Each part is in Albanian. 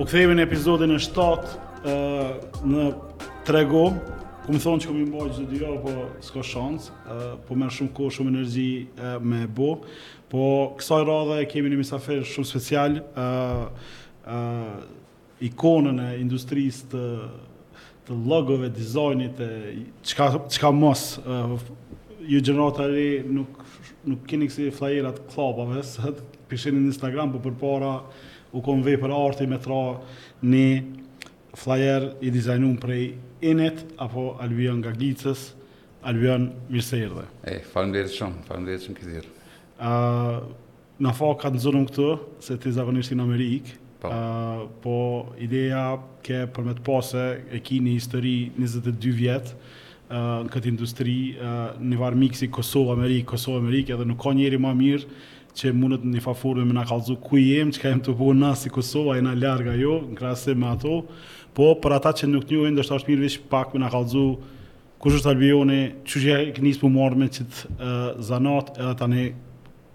Po kthehemi në episodin e 7 në Trego, ku më thonë që kom me bo çdo dy javë, po s'ka shans, po merr shumë kohë, shumë energji me bo. Po kësaj radhe e kemi një mysafir shumë special, ikonën e industrisë të të logove, dizajnit e çka çka mos ju gjenerata e re nuk nuk keni kësi flajerat e klabave, se i shihni në Instagram, po përpara u konë vepër arti me tra një flajer i dizajnun prej Init, apo Albian Gagicës, Albian, mirë se erdhe. E, faleminderit shumë, faleminderit shumë Kizir. Ë, nafaka t'xumë këtu, se ti zakonisht je në Amerikë. Po. Uh, po ideja ke për me t'pa se e ki një histori 22 vjet uh, në këtë industri, uh, një farë miksi Kosovë-Amerikë, Kosovë-Amerikë, edhe nuk ka njeri ma mirë që mundet në një farë forme me na kallzu ku jem, çka jem tu bo na si Kosovë, a jena larg a jo, në krahasim me ato, po për ata që nuk t'njohin, dhe është mirë veç pak me na kallzu Kush është Albiani, qysh ja ke nis m'u marrë me qit zanat edhe tani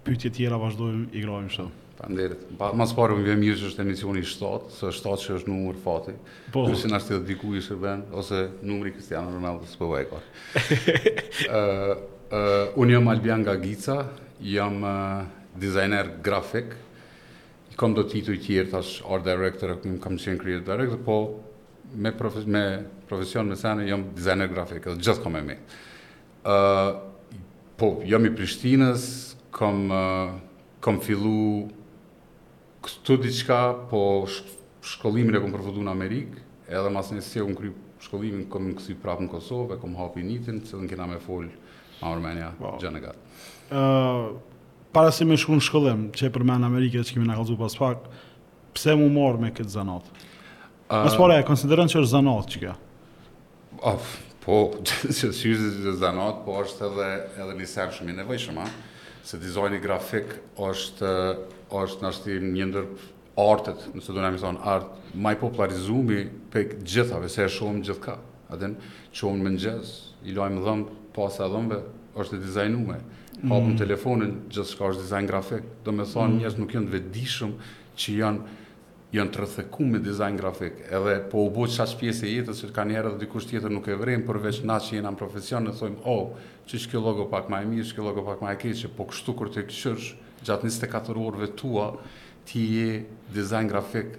pyetjet tjera vazhdojmë i grahim kështu. Faleminderit. Po, ma s'pari m'vjen mirë që është emisioni 7, se 7-shi është numër fati. Po. Ky si na sjell diku i shërben ose numri Cristiano Ronaldo s'po di kah. Ë, ë, unë jam Albian Gagica, jam uh, designer grafik. I kam do tituj tjerë tash art director, kam qenë creative director, po Me profesion me sene, jam dizajner grafik, edhe gjithë kom me met. Po, jam i Prishtinës, kom, kom fillu këtu diçka, po shkollimin e kom përfundu në Amerikë, edhe masi e kom kry shkollimin, jom kthy prapë në Kosovë, e kom hap Initin, që edhe kena me folë ma, ma merr mendja, po. gjanë e gatë. para se me shku në shkollim, që e përmende Amerikë, që ke me na kallzu pas pak, Pse m'u marrë me këtë zanat? Uh, Ma s'pari, e konsideron që është zanat kjo? Of, po, qysh jo, që është zanat, po është edhe, edhe një send shumë i nevojshëm, a? Se dizajni grafik është, është ndoshta një ndër artet, nëse dona me i thonë art, ma i popullarizumi prej t'gjithave, se e shohim gjithkah. A din, çohna n'mëngjes, i lajmë dhëmbët, pasta e dhëmbëve, është e dizajnume. Hapim mm. telefonin, gjithçka është dizajn grafik. Domethonë, mm. njerëzit nuk jonë t'vetëdijshëm që janë janë të rrethekum me dizajn grafik, edhe po u bo qaq pjesë e jetës që kanjëherë dhe dikush tjetër nuk e vren, përveç na që jena në profesion e thojmë, o, oh, qysh kjo logo pak ma e mirë, qysh kjo logo pak ma e keqë, po kështu kur të kqyrsh, gjatë 24 orëve tua, ti je dizajn grafik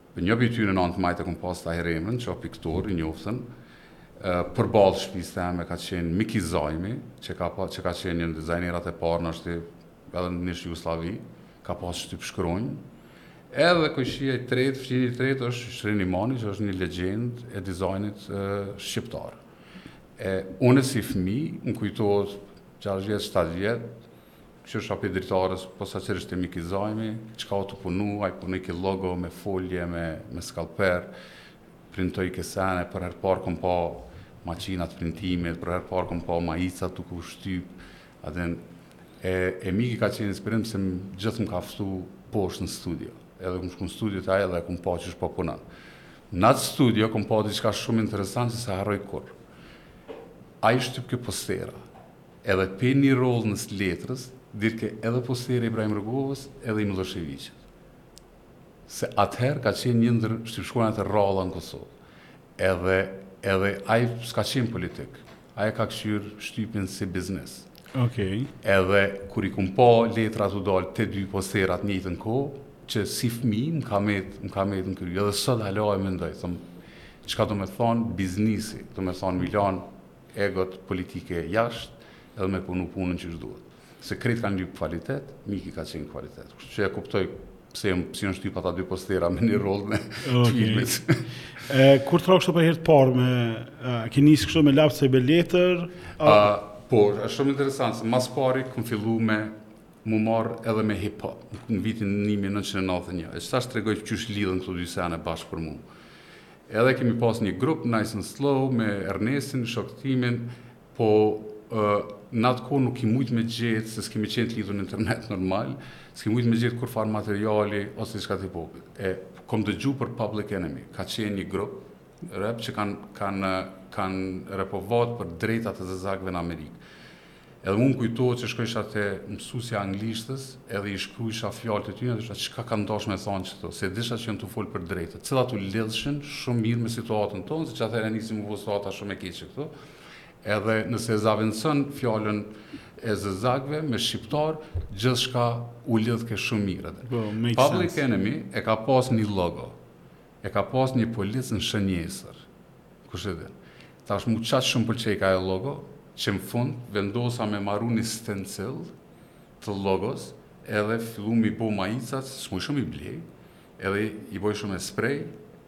Një prej tyre në anë të majtë e kam pas Tahir Emrën, që o piktor, i njoftun. Përballë shtëpisë teme ka qenë Miki Zajmi, që ka, që ka qenë një ndër dizajnerat e parë në është edhe në n'ish Jugoslavi, ka pas shtypshkronjë. Edhe kojshia i tretë, fqinjë i tretë është Shrin Imani, që është një legjendë e dizajnit shqiptar. E, unë si fëmijë, më kujtohet 6 vjet, 7 vjet, Që qshyrsha pi dritares posaçërisht te miki zajmi çka o tu punu ai punojke logo me folje me me skalper printojke sene për her par kom pa maqinat e printimit për her par kom pa maicat tu u shtyp edhe e e miki ka qenë inspirim se gjith më ka ftu poshtë në studio edhe kom shku në studio te ai edhe e kom pa qysh po punon në atë studio kom pa diçka shumë interesant që s'e harroj kurr ai shtypke postera Edhe pej ni rollne të letrës, dilke edhe posteri i Ibrahim Rugovës edhe i Millosheviqit. Se atëherë ka qenë një ndër shtypshkronjat e rralla në Kosovë. Edhe, edhe ai s'ka qenë politik. Ai e ka kqyr shtypin si biznes. Okej. Edhe kur i kum pa letrat tu dalë të dy posterat në njëjtën kohë, që si fëmijë më ka met, më ka met në kry. Edhe sot hala e mendoj, thom, çka do me thonë biznisi, do me thonë mi lanë egot politike jasht edhe me punu punën qysh duhet se krejt kanë lyp kvalitet miki ka qenë kvalitet kështu që e kuptoj pse pse janë shtyp ata dy postera me një rol me okay. filmit e kur t'ra kështu për herë të parë me a, ke nis kështu me laps e me letër a... a po është shumë interesant se ma s'pari kam fillu me mu marr edhe me hip hop në vitin 1991 e qetash të tregoj qysh lidhen këto dy sene bashkë për mua Edhe kemi pas një grup Nice and Slow me Ernesin, shok timin, po në atë kohë nuk ki mujtë me gjetë, se s'kemi qenë të lidhur në internet normal, s'kemi mujtë me gjetë kurrfarë materiali ose diçka t'hip po. E kom dëgju për Public Enemy, ka qenë një grup rap që kanë kanë kanë repovat për drejtat e zezakëve në Amerikë. Edhe më kujtohet që shkojsha te mësuesja e anglishtes edhe i shkruajsha fjalët e tyne dhe thosha çka kanë dashur me thanë këto, se disha që janë tu folë për drejta, të cilat u lidhshin shumë mirë me situatën tonë, se qatëherë nisi mu bo situata shumë e keqe këtu. Edhe nëse e zavendëson fjalën e zezakëve me shqiptarë, gjithçka u lidhke shumë mirë edhe. Po, makes sense. Public Enemy e ka pas një logo. E ka pas një polic në shënjestër. Kush e din. Tash mu qaq shumë m'pëlqejke ajo logo, që në fund vendosa me maru një stencil të logos edhe fillu mi bo maicat, s'mujsha mi ble, edhe i bojsha me sprej,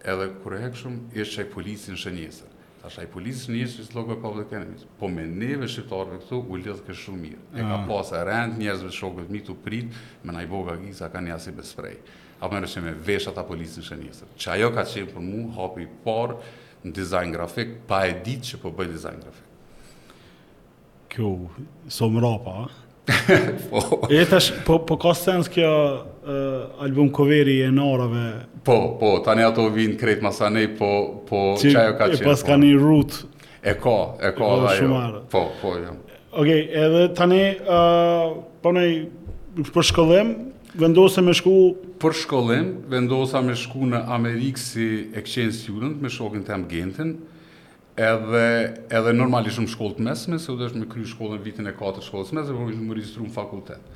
edhe kur e hekshëm, ish qaj polici në shënjestër. Tash ai polici n'shënjestër llogo e Public Enemy's, po me neve shqiptarëve këtu u lidhke shumë mirë. E ka ah. pas rend njerëzve shokët e mi tu prit me naj boja xhinsa ka një asi me sprej. Apo nëse me vesh atë policin n'shënjestër. Që ajo ka qenë për mu hapi i parë në dizajn grafik, pa e ditë që po bëj dizajn grafik. Kjo, shumë e mrapa, po. E tash, po, po ka sens kjo uh, album coveri e NR-ave? Po, po, tani ato vinë krejt masanej, po, po, që ajo ka qenë. E pas ka po. një root. E ka, e ka ajo. Po, po, jo. Ok, edhe tani, uh, po ne, për shkollim, vendose me shku... Për shkollim, vendosa me shku në Amerikë si exchange student, me shokin tem Gentin, Edhe, edhe normalisht në shkollë të mesme, se u desh me kry shkollën vitin e 4 shkollës mesme, për me u regjistru në fakultet.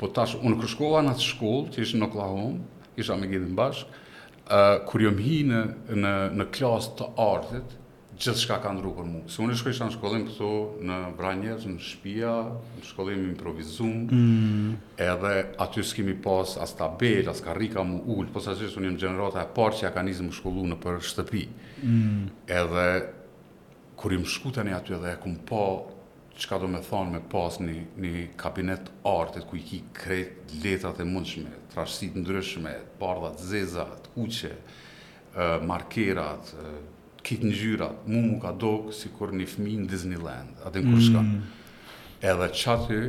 Po tash, unë kur shkova në atë shkollë, që ish në Oklahoma, isha me Gentin bashkë, uh, kur jom hi në, në, në klasë të artit, gjithçka ka ndru për mu. Se unë shkojsha në shkollim këtu në Vranjevc, në shpia, në shkollim t'improvizum, mm. edhe aty s'kemi pas as tabel, as karrika m'u ul, po se që unë jom gjenerata e parë që ja ka nisë m'u shkollu nëpër shtëpi. Mm. Edhe kur jam shku tani aty edhe e kom pa çka domethonë me pas një, një kabinet artit ku i ki krejt letrat e mundshme, trashësi t'ndryshme, t'bardha, t'zeza, të kuqe, markerat, krejt ngjyrat, mu m'u ka dokë sikur një fmi në Disneyland, atëherë kur shkova. Mm. Edhe qaty,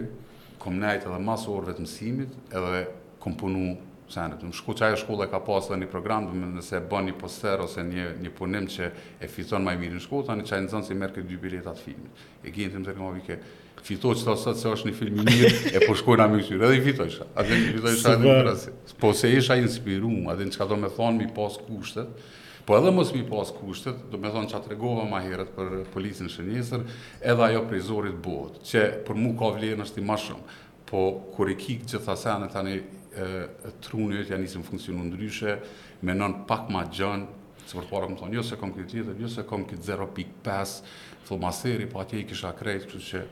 kom nejtë edhe mas orëve të mësimit, edhe Kom punu senet. Nashta qajo shkolla ka pas dhe një program, domethonë nëse e bën një poster ose një, një punim që e fiton maj mirë në shkollë, tani qaj nxënësi merrke dy bileta t'filmit. E Genti te mu ma vike, fitoje qeta sot se është një film i mirë, e po shkojmë me e kqyrë, edhe i fitojsha, edhe i fitojsha edhe i krasi. Po se isha inspiru, edhe në çka domethonë m'i pas kushtet, Po edhe mos m'i pas kushtet, domethonë që ta tregova ma herët për policin n'shënjestër, edhe ajo prej zorit bëhet, që për mu ka vlerë nashta ma shumë. Po kur i ki gjithë senet tani truni veç ja nis me funksionu ndryshe, menon pak ma gjanë, se përpara me thonë, jo s'e kom këtë letër, jo s'e kom këtë 0.5, thonë masanej, po atje i kisha krejt, kështu që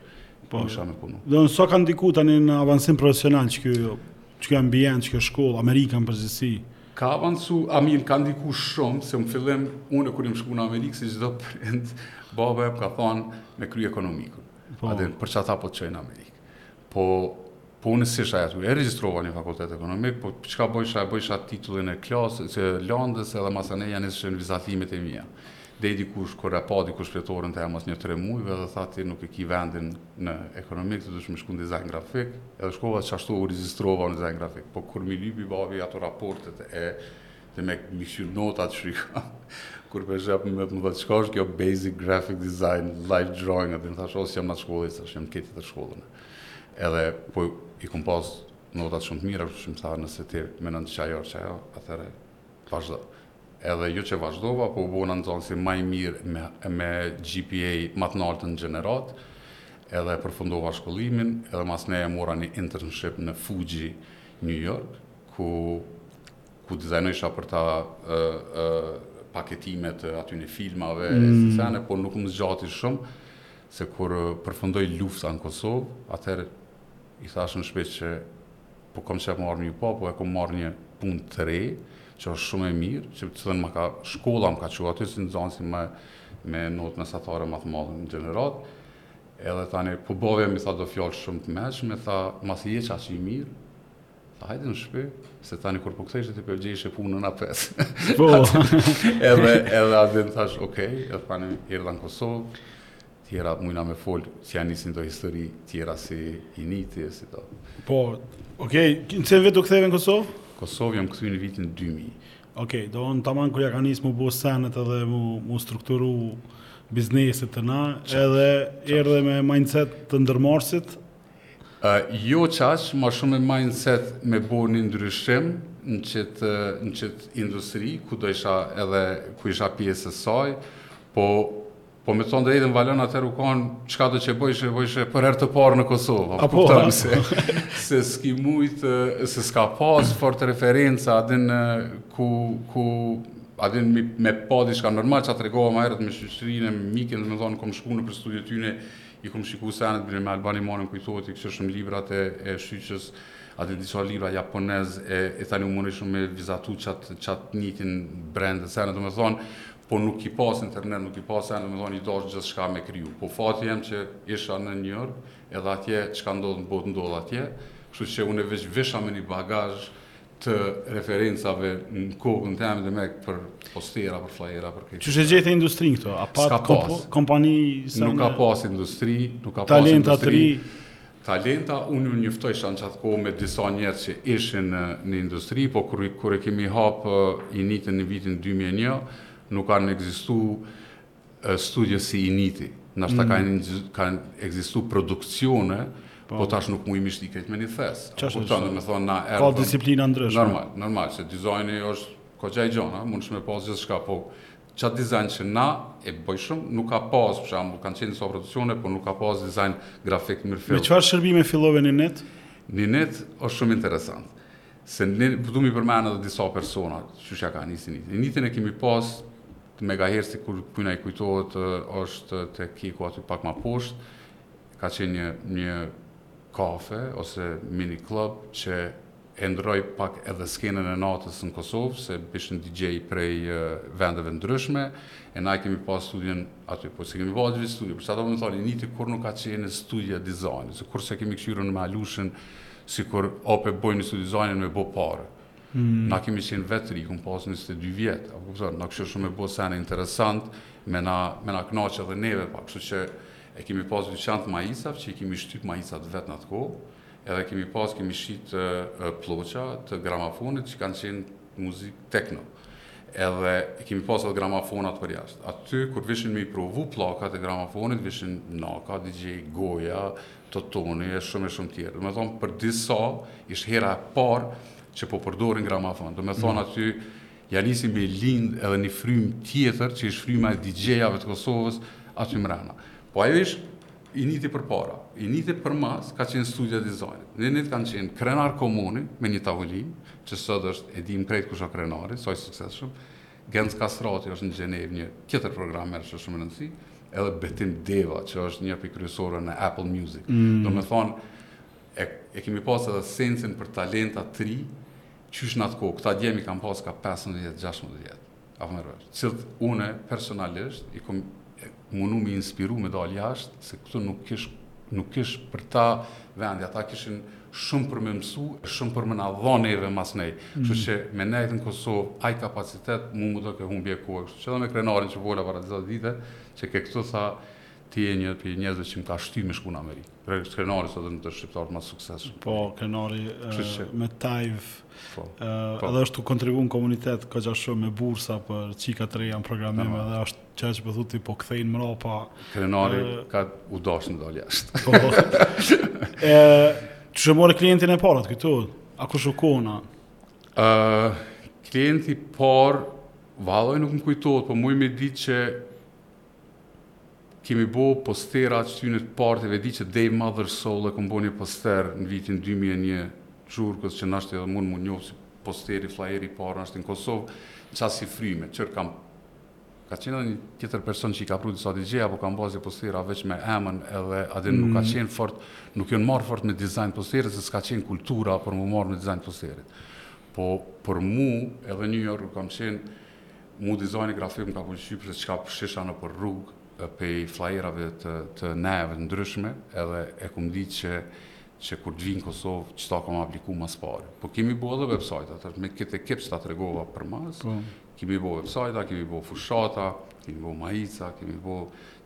pritsha me punu. Domethonë sa ka ndiku tani në avancim profesional qekjo, qekjo ambient, qekjo shkollë, Amerika në përgjithësi? Ka avancu, a m'ka ndiku shumë, se në fillim, unë e kur jom shku në Amerikë, si çdo prind, babai më ka thonë me kry ekonomikën. Po. A din, për qata po të çojmë n' Amerikë. Po, po unë si e regjistrova në fakultet ekonomik, po çka bëjsha, e bëjsha titullin e klasës, landës edhe masanej aty ishin vizatimet e mia. Deri dikush, kur e pa dikush fletoren teme mas një tre mujve, dhe tha ti nuk e ki vendin në ekonomik, ti duhesh me shku në dizajn grafik, edhe shkova qashtu u regjistrova në dizajn grafik. Po kur m'i lypi babi ato raportet e Te me mi kqyr notat shriko kur pesh jap me më thot çka është kjo basic graphic design life drawing edhe i thash o s'jam n'atë shkollë se jam këtë të shkollën edhe po i kom pas notat shumë të mira më tha nëse ti mendon që qajo qajo atëherë vazhdo edhe jo që vazhdova po u bona nxanësi ma i mirë me me GPA më të lartë në gjeneratë edhe e përfundova shkollimin edhe masnej e mora një internship në Fuji New York ku ku dizajnojsha për ta paketimet e tyne filmave, mm. sene, por nuk më zgjati shumë, se kur përfundoi lufta në Kosovë, atëherë i thashë në shpi që po kom që e marrë një po, po e kom marrë një punë të re, që është shumë e mirë, domethënë më ka shkolla më ka çu aty, si nxanësi me, me notë mesatare më të madhe në gjeneratë, edhe tani, po baba m'i tha do fjalë shumë të mençme, më tha, masi je qaq i mirë, Hajde në shpi, se tani kur po kthehesh të përgjë ishe punë në apes. Po. edhe, edhe a din thash, okej, okay, edhe tani erdha në Kosovë, tjera mujna me folë, që janë nisin do histori tjera si Initi, si do. Po, okej, okay, në cilin vit u ktheve në Kosovë? Kosovë jam kthy në vitin 2000. Okej, okay, domethënë taman kur ja ka nisë mu bo senet edhe mu, mu strukturu bizneset te na, edhe erdhe me mindset të ndërmarrësit, Jo qaq, ma shumë me mindset me bo ni ndryshim në qetë në qetë industri ku dojsha edhe ku isha pjesë e saj, po po me ta thonë të drejtën Valon atëherë u kanë çkado që bojshe, bojshe për herë të parë në Kosovë. A po kupton po. se se s'ki mujt se s'ka pas fort referenca a din ku ku a din me, me pa diçka normal çka tregova ma herët me Shyqrinë, me Mikin, domethënë kom shku nëpër studiot e tyne I kom shiku senet bile me Alban Nimanin m'kujtohet i kqyrshim shumë librat e e Shyqës atë disa libra japonez e e tani u murshim me vizatu qatë qatë nitin brende senet domethonë po nuk ki pas internet nuk ki pas senet domethonë u dashtë gjithçka me kriju po fati jem që isha në New York edhe atje çka ndodh në botë ndodh atje kështu që une veç visha me një bagazh të referencave në kokën teme domethonë për postera, për flajera, për këtë. Qysh e gjete industrinë këtu? A pati kompani... Nuk ka pas industri, nuk ka pas industri. Talenta, unë u njoftojsha n'qat kohë me disa njerëz që ishin në industri, po kur e kemi hapë Initin në vitin 2001, nuk kanë ekzistu Studio si Initi, nashta kanë ekzistu produksione, po tash nuk muj m'i shti krejt me një thes. Qashtu domethonë na erë... Ka disiplina të ndryshme. Normal, normal, se dizajni është koxha i gjonë, mundesh me pas gjithçka, po qat dizajn që na e bojshim, nuk ka pas, për shembull, kanë qenë disa produksione, po nuk ka pas dizajn grafik të mirëfilltë. Me çfarë shërbime fillove në Init? Në Init është shumë interesant. Se ne du me i përmend edhe disa persona, qysh ja ka nis Initi. Initin e kemi pas te Megaherci kur kujna i kujtohet është te KEK-u aty pak ma poshtë, ka qenë një, një kafe ose mini club që e ndroj pak edhe skenën e natës në Kosovë, se bijshin DJ prej vendeve t'ndryshme, e na e kemi pas studion aty, po s'e kemi pas gjithë studio, për qata po më thali, Initi kurrë nuk ka qenë studio e dizajnit, se kurrë s'e kemi kqyrë na me Alushin, Sikur a po e bojmë studio dizajni me bo pare. Mm. Na kemi qenë vetë t'ri, kom pas 22 vjet, a kupton, na kem dashtë shumë me bo sene interesant, me na, me na knaqë edhe neve, pa kështu që e kemi pas dyqan t'majicave, që i kemi shtyp majicat vetë në atë kohë, edhe kemi pas, kemi shit plloça të gramafonit që kanë qenë muzikë tekno. Edhe i kemi pas edhe gramafonat përjashtë. Aty, kur vishin me i provu pllakat e gramafonit, vishin Naka, DJ Goja, Totoni e shumë e shumë tjerë. Domethonë për disa ishtë hera e parë që po përdorin gramafon. Domethonë mm. aty ja nisi me lind edhe një frymë tjetër që ishtë fryma e DJ-ave të Kosovës aty mrena. Po ajo ishtë Initi përpara, Initi përmas ka qenë studio e dizajnit. N'Init kanë qenë Krenar Komoni me një tavolinë, që sot është e dim krejt kush o Krenari, sa i suksesshëm, Genc Kastrati është në Gjenevë një tjetër programer që shumë rëndësi, edhe Betim Deva që është një prej kryesorëve në Apple Music. Mm. Domethonë e, e kemi pas edhe sensin për talenta të ri, qysh në atë kohë, këta djem i kanë pas ka 15-16 vjet. A po merr vesh. Cilët unë personalisht i kom Mundu me inspiru me dalë jashtë, se këtu nuk kish nuk kish për ta vendi, ata kishin shumë për me mësu, shumë për me na dhonë neve masnej. Mm. Kështu që me nejtë në Kosovë, aj kapacitet, mu më doke humbje kohë. Kështu që edhe me Krenarin që fola para disa dite, që ke këtu tha, ti je një prej njerzve që më ka shty me shku në Amerikë. Kërë është Krenari sot edhe ndër shqiptarët ma t'sukses. Po, Krenari me Tive, po, po. edhe është tu kontribu në komunitet, goxha shumë me bursa për qika të reja në programim, edhe është Qajo që po thu po ti po kthejnë mrapa... Krenari e... ka u dashtë me dalë jashtë. Po, e, qysh e more klientin e parë këtu, a kush o konë? Uh, klienti i parë, vallaj nuk më kujtohet, po muj me ditë që kemi bo postera qëty në party, e di që Dave Mother Soul e kom bo një poster në vitin 2001 gjurkës që nashta edhe mund me u njoftë si posteri, flajeri i parë nashta në Kosovë, në qasi fryme, qërë kam Ka qenë edhe një tjetër person që i ka pru disa DJ apo ka bo asi postera veç me emën edhe adin nuk ka mm. qenë fort, nuk janë marrë fort me dizajn posterit se s'ka qenë kultura për m'u marrë me dizajn posterit. Po për mu edhe New York kam qenë mu dizajni grafik më ka pëlqy prej se çka po shihsha nëpër rrugë prej flajerave të, të nejave të ndryshme edhe e kom ditë që që kur të vi në Kosovë, qeta kam me apliku ma s'pari. Po kemi bo edhe website, atëherë me këtë ekip që ta tregova për mas, po. Kemi bo websajta, kemi bo fushata, kemi bo maica, kemi bo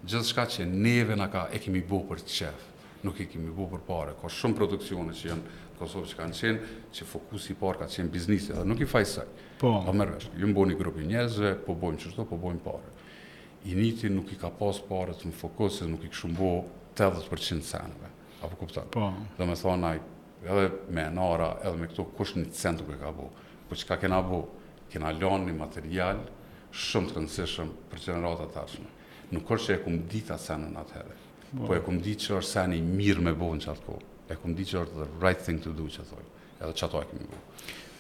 gjithçka që neve na ka, e kemi bo për qef. Nuk e kemi bo për pare. Ka shumë produksione që janë në Kosovë që kanë qenë, që fokusi i parë ka qenë biznisi, dhe nuk i fajsoj. Po. Po merr vesh. Jon bo ni grup i njerëzve, po bojmë qështu, po bojmë pare. Initi nuk i ka pas paret në fokus, se nuk i kishim bo 80% t'seneve. A po kupton? Po. Domethonë, ai, Edhe me enara, edhe me këto, kush një cent nuk e ka bo. Po çka kena bo? Kena lanë një material shumë të rëndësishëm për gjenerata të ardhshme. Nuk është që e kom ditë atë sen atëherë, po. po e kom ditë që është sen i mirë me bo në qatë kohë. E kom ditë që është the right thing to do që thojnë, edhe qato e kemi bo.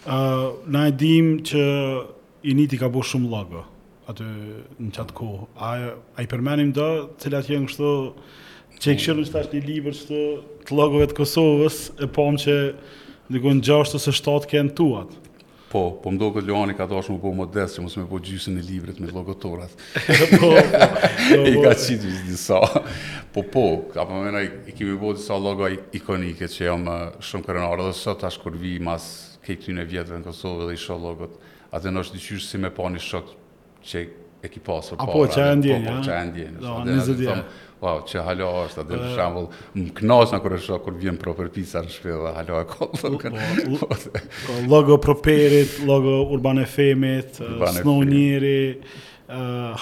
Uh, na e dim që Initi ka bo shumë llogo aty në qatë kohë. A, a i përmendim do, cilat janë kështu, që i kqyrëm qe tash një libër kështu, të llogove të Kosovës, e pamë që dikun gjashtë ose shtatë kanë tuat. Po, po më doket Luani ka dashë me u bo modest, që mos me bo gjysën e librit me logo tonat. po, po, po, I ka qitë veç disa. Po, po, ka po menoj, i, i kemi bo disa logo ikonike që jam shumë krenar, dhe sot tash kur vi mas Krejt ktyne vjetëve në Kosovë edhe i shoh llogot aty m'osht diqysh si me pa një shok që e ki pas përpara. A po qajo ndjenja. Po qajo ndjenja. Do në zë dia. Wow, që hala është aty për shembull, kënaqna kur e shoh kur vjen Proper Pizza në shtëpi dhe hala e ka llogon. Logo Properit, logo Urban FM-it, Snow Njeri,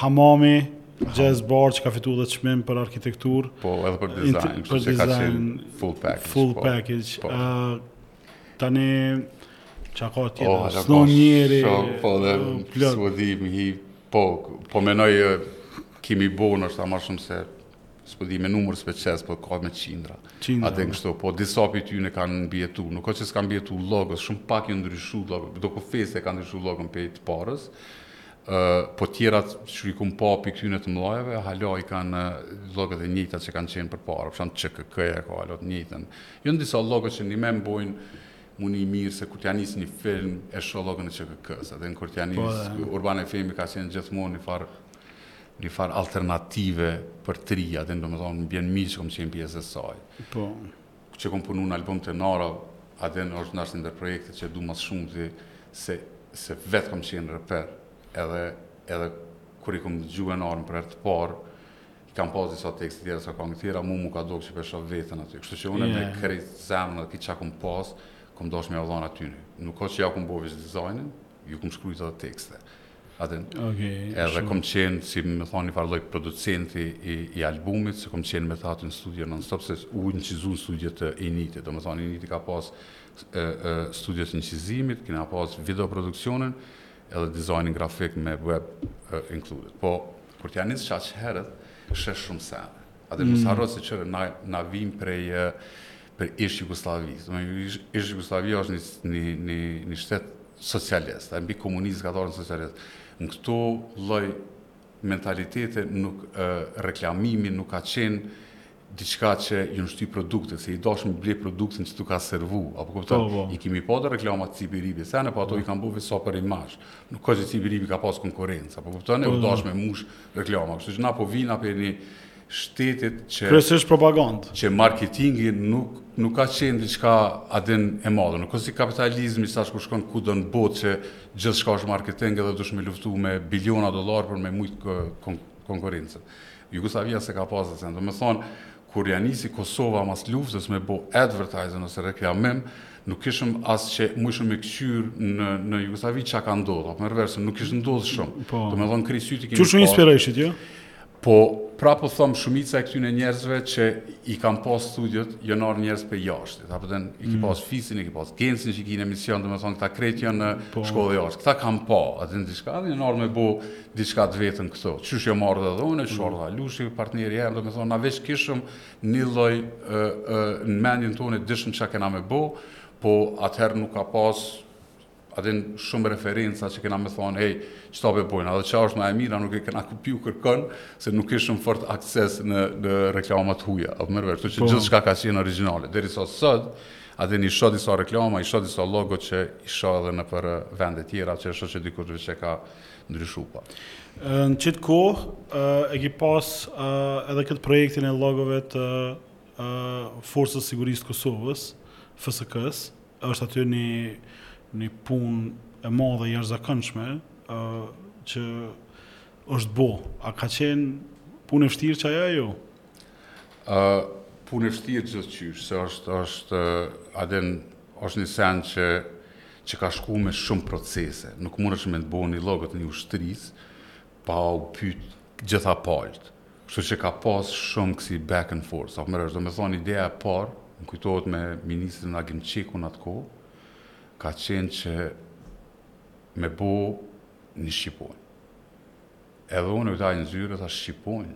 Hamami, Jazz Bar që ka fitu dhe çmim për arkitekturë. Po, edhe për design, që ka qenë full package. Full po. package. Po. Tani ça ka ti? Oh, Snow Njeri. Po dhe s'u di mi hi. Po, po menoj kimi bo, është ma shumë se s'po di me numër s'pe qes, po ka me qindra. Qindra. Ate në kështu, po disa prej ktyne kanë mbijetu, nuk o që s'kanë mbijetu logot, shumë pak janë ndryshu logot, DokuFest e kanë ndryshu logon prej të parës, po tjera që i kom pa prej ktyne të mdhajave, hala i kanë logot e njëjta që kanë qenë përpara, për shembull QKK-ja ka hala t'njëjtën, Jon disa llogo që nime m'bojnë m'u ni mirë se kur t'ja nis ni film e shoh llogon e QKK-së edhe kur t'ja po, nis Urban FM-i ka qenë gjithmonë një farë një farë alternative për t'ri, edhe do me thonë, më vjen mirë që kom qenë pjesë e saj. Po. Që kom punu në album të NR, edhe është, është ndër projektet që i du ma s'shumti se, se vetë kom qenë reper, edhe, edhe kur i kom dëgju NR-në për herë të parë, Kan pas disa tekste tjera, disa këngë tjera, mu mu ka dokë që po e shoh veten aty. Kështu që unë me krejt zemrën dhe krejt çka kom pas, kom dash me jav dhan aty. Nuk ka qenë që jau kom bo veç dizajnin, jau kom shkrujt edhe tekste. Edhe, okay, edhe kom qenë, si me thanë njëfar lloj, producenti i, i albumit, se kom qenë me ta aty në studio non-stop, se u inçizu në studio te Initi, do me thanë Initi ka pas e, e, studiot e inçizimit, kina pas video produksionin, edhe dizajnin grafik me web e, included. Po, Kur t'ja nisësh aq herët, sheh shumë sende. Edhe mos harro se çfarë na na vijnë prej prej ish Jugosllavisë. Do me thonë ish, ish Jugosllavia është një një një një shtet socialist, e mbi komunizëm ka qenë socialist. Në këto lloj mentalitete nuk e, reklamimi nuk ka qenë diçka që janë shty produkte, se u dashtë me ble produktin që t'u ka servu, a po kupton, po, po. i kemi pa dhe reklamat cipi ribi, e senë, po ato i kan bo veç sa për imazh, nuk ka qenë që cipi ribi ka pas konkurencë, a po kupton, e u dashtë me mush reklama, kështu që na po vimë prej një shteti që... Kryesisht propagandë. Që marketingi nuk, nuk ka qenë diçka, a din, e madhe, nuk si kapitalizmi sot shko, shkon kudo në botë që gjithçka është marketing edhe duhesh me luftu me biliona dolarë për me i mujtë konkurencët. Jugosllavia s'e ka pas asnjë. Do me thonë kur ja nisi Kosova mas luftës me bo advertising ose reklamim, nuk kishëm as çka, mujshëm me këqyr në, në Jugosllavi çka ka ndodhë, a po merr vesh, se nuk kish ndodhë shumë. Po. Do me thonë krejt s'ti kemi Qysh u inspirojshit, jo? Po, pra po thom shumica e këtyne njerëzve që i kan pas studiot, jon ardhë njerëz prej jashtë. Apo dhe i ki mm. pas fisin, i ki pas Gencin që i ki në emision, do me thonë këta krejt janë në po. shkollu jashtë. Këta kan pa atje diçka, dhe jon ardhë me bo Diçka të veten këtu. Qysh jom ardhë edhe unë, qysh erdh. Mm. Lushi partneri e, do me thonë, na veç kishëm një lloj në mendjen tonë, dishëm çka kena me bo, po atëherë nuk ka pas, a din, shumë referenca që kena me thonë, hej, qëta po e bojnë, edhe qikjo është ma e mira, nuk e kena kopju kërkënd, se nuk kishëm fort akses në, në reklama t'huja, a po merr vesh, kështu që po. gjithçka ka qenë origjinale, derisa sot, a din, i sheh disa reklama, i sheh disa logo që i sheh edhe nëpër vendet tjera, që e sheh që dikush që ka ndryshuar. Në qet kohë e ki pas edhe këtë projektin e logove të Forcës Sigurisë Kosovës, FSK-s, është aty një, një punë e madhe e jashtëzakonshme që është bo. A ka qenë punë e vështirë qajo a jo? Uh, punë e vështirë gjithqysh, se është, është e din Është një send që që ka shku me shumë procese. Nuk mundesh me bo një logo t'një ushtrisë pa u pyt gjitha palët. Kështu që ka pas shumë kësi back and forth. Për shembull, domethënë ideja e parë, më kujtohet me Ministrin Agim Çeku në atë kohë, ka qenë që me bo një Shqiponjë. Edhe unë erdha në zyre, ta Shqiponjë,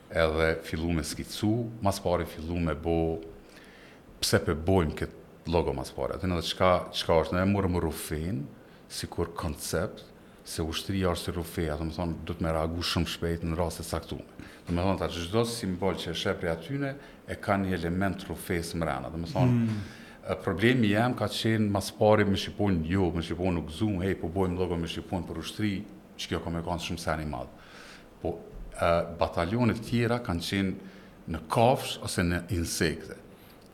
edhe fillum me skicu, ma s'pari fillum me bo, pse pe bojmë këtë logo ma s'pari, e din edhe çka, çka është, ne e murëm rrufenë, sikur koncept, se ushtria është si rrufeja, domethënë, duhet me reagu shumë shpejt në raste t'caktume. Domethënë, tash çdo simbol që e sheh prej atyne, e ka një element rrufesë mrena, domethënë, mm. Problemi jem ka qenë ma s'pari me shqiponjë, jo, me shqiponjë u gzum, hej, po bojmë logo me shqiponjë për ushtri, që kjo ka me kanë shumë sen i madh. Po batalionet tjera kanë qenë në kafshë ose në insekte,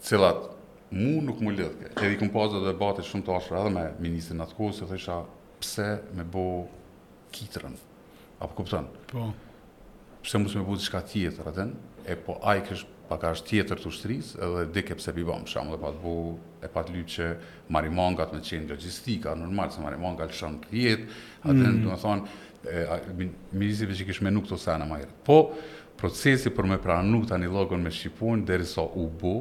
të cilat mu nuk m'u lidhke. Edhe i kam pas edhe debate shumë të ashpra edhe me ministrin atë kohë, se thojsha pse me bo ketrin. A po kupton? Po. Pse mos me bo diçka tjetër e din? E po ai kish pak aspekt tjetër të ushtrisë, edhe dike pse pe bon, shumë dhe pat bo e pat lypë që Merimangat me qenë logistika, normal se merimanga lëshon rrjetë, e din mm. domethënë, ministri veç kishë menu këto sene ma herët. Po, procesi për me pranu tani logon me shqiponjë, derisa u bu,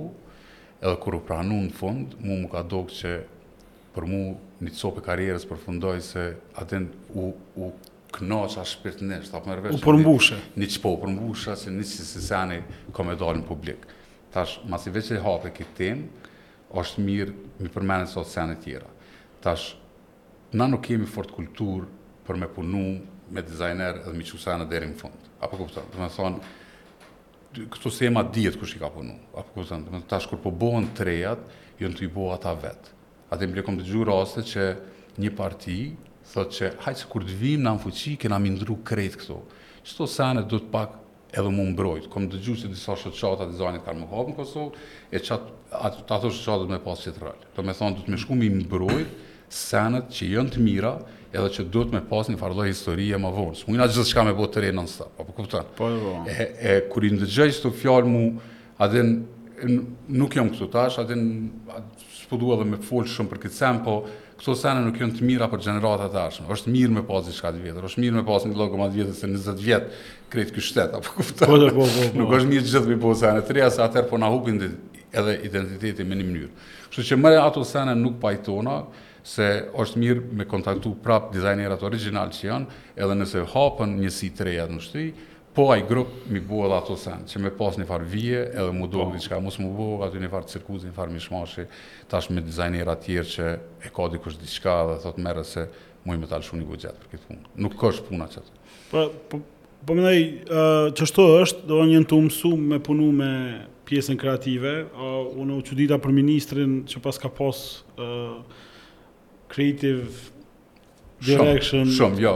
edhe kur u pranu në fund, mu më ka dokë që për mu një copë e karrierës përfundoi se e din u, u kënaqa shpirtënisht, a po më U përmbushe. Një që po u përmbushe, që një që se sene ka me dalë në publik. Tash, masi veqe hape këtë temë, Është mirë me i përmen edhe ca sene tjera. Tash na nuk kemi fort kulturë për me punu me dizajnerë edhe me i çu sene deri në fund. A po kupton? Domethënë, këto s'e ma dihet kush i ka punu. A po kupton? Domethënë, tash kur po bohen të rejat, janë tu i bo ata vetë. Edhe bile kom dëgju raste që një parti thotë që hajt se kur të vim na n'fuqi, kena me i ndrru krejt këto. Qëto sene duhet pak edhe m'u mbrojt. Kom dëgju që disa shoqata dizajnit kanë m'u hap në Kosovë, e qato ato shoqata duhet me pas qet rol. Domethënë duhet me shku me i mbrojt senet që janë të mira edhe që duhet me pas njëfarë lloj historie më vonë. S'mujna gjithçka me bo të re non stop, a po kupton? Po, po. E, e kur i ndëgjoj këto fjalë mu, e din nuk jam këtu tash, e din S'po dua dhe me fol shumë për këtë sen, po këto sene nuk janë të mira për gjeneratat e ardhshme. Është mirë me pas diçka të vjetër, është mirë me pas një llogo më të vjetër se 20 vjet krejt ky shtet, apo kupton? Po, po, po, po. Nuk është mirë gjithë me bo sene të reja se atëherë po na hup edhe identiteti në një mënyrë. Kështu që me ato sene nuk pajtohna se është mirë me kontaktu prap dizajnerat origjinal që janë, edhe nëse hapën njësi të reja në shtet, Po ai grup mi bo edhe ato sene, që me pas një farë vije edhe mu dok diçka, mos mu bo aty një farë cirkuzi, një farë mishmashi, tash me dizajnera tjerë që e ka dikush diçka dhe thot mere se muj me ta lëshu një buxhet për këtë punë. Nuk është puna që të. Po, po, po meqë ashtu është, domethënë t'u mësu me punu me pjesën kreative, uh, unë u çudita për ministrin që pas ka pas uh, creative Direction. Shumë, jo,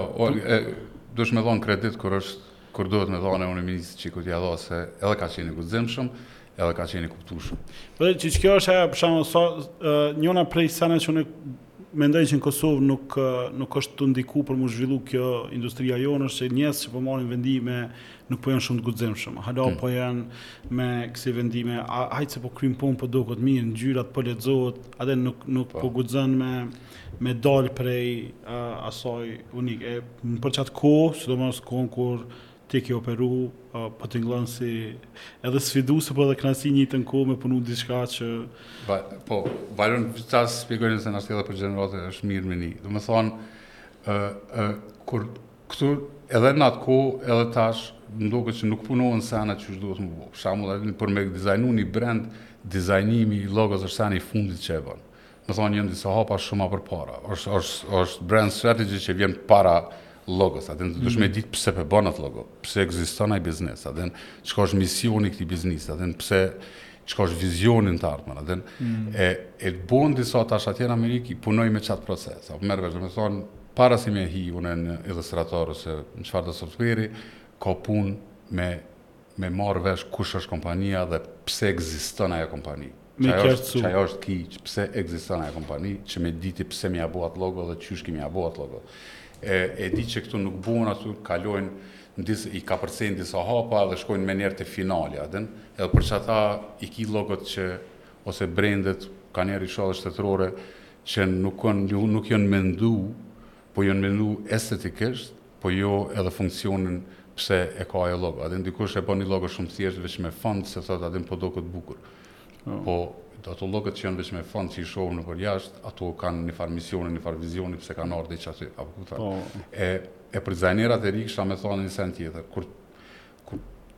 duhet me dhonë kredit kur është kur duhet me dhanë e unë ministrit Çekut ja dha se edhe ka qenë i guximshëm, edhe ka qenë i kuptueshëm. Dhe që kjo është ajo për shembull sa njëna prej seneve që unë mendoj që në Kosovë nuk nuk është tu ndiku për mu zhvillu kjo industria jonë është që njerëzit që po marrin vendime nuk po janë shumë të guximshëm. Hala hmm. po janë me kësi vendime, hajt se po kryn punë, po doket mirë, ngjyrat po lexohet, a din nuk, nuk po, po guxojn me... me dalë prej asaj unik. E për qat kohë, sidomos kohën kur ti ke operu, po tingëllon si edhe sfiduese po edhe kënaqësi në të njëjtën kohë me punu diçka që ba, po, Byron Vitas shpjegoi në senas edhe për gjenerate është mirë me ni. Domethonë ë ë kur këtu edhe në atë kohë edhe tash më duket që nuk punohen senet qysh duhet me u bo. Për shembull, për me dizajnu një brand, dizajnimi i logos është seni i fundit që e bën. Domethonë janë disa hapa shumë ma përpara. Është është është brand strategy që vjen para logos, a din duhesh me mhm. ditë pse po e bën atë logo, pse ekziston ai biznes, a din çka është misioni i këtij biznesi, a din pse çka është vizioni n'të ardhmen, a din mhm. e e bën disa tash atje në Amerikë, punoj me qat proces. Apo merr vesh, domethonë para se me hi unë në Illustrator ose në çfarëdo software ka punë me me marrë vesh kush është kompania dhe pse ekziston ajo kompani. Me qartësu. Qajo është key, pse ekziston ajo kompani, që me diti pse me ia bo atë logo dhe qysh ki me ia bo atë logo. E, e di që këtu nuk bohen ashtu, kalojnë, ndis, i kapërcejnë disa hapa dhe shkojnë menjëherë te finalja, a din, edhe për qata i ki logot që, ose brendet, kanjëherë i shoh edhe shtetërore, që nuk, nuk janë mendu Po jon mendu estetikisht po jo edhe funksioni pse e ka ajo logo. A din dikush e bën një logo shumë thjesht veç me font se thotë a din po duket bukur. Po, po ato logot që janë veç me font që i shohim nëpër jashtë, ato kanë një farë misioni, një farë vizioni pse kanë ardhur deri qaty. Apo kupton? Po. E e për dizajnerat e ri kisha me thonë një sen tjetër, kur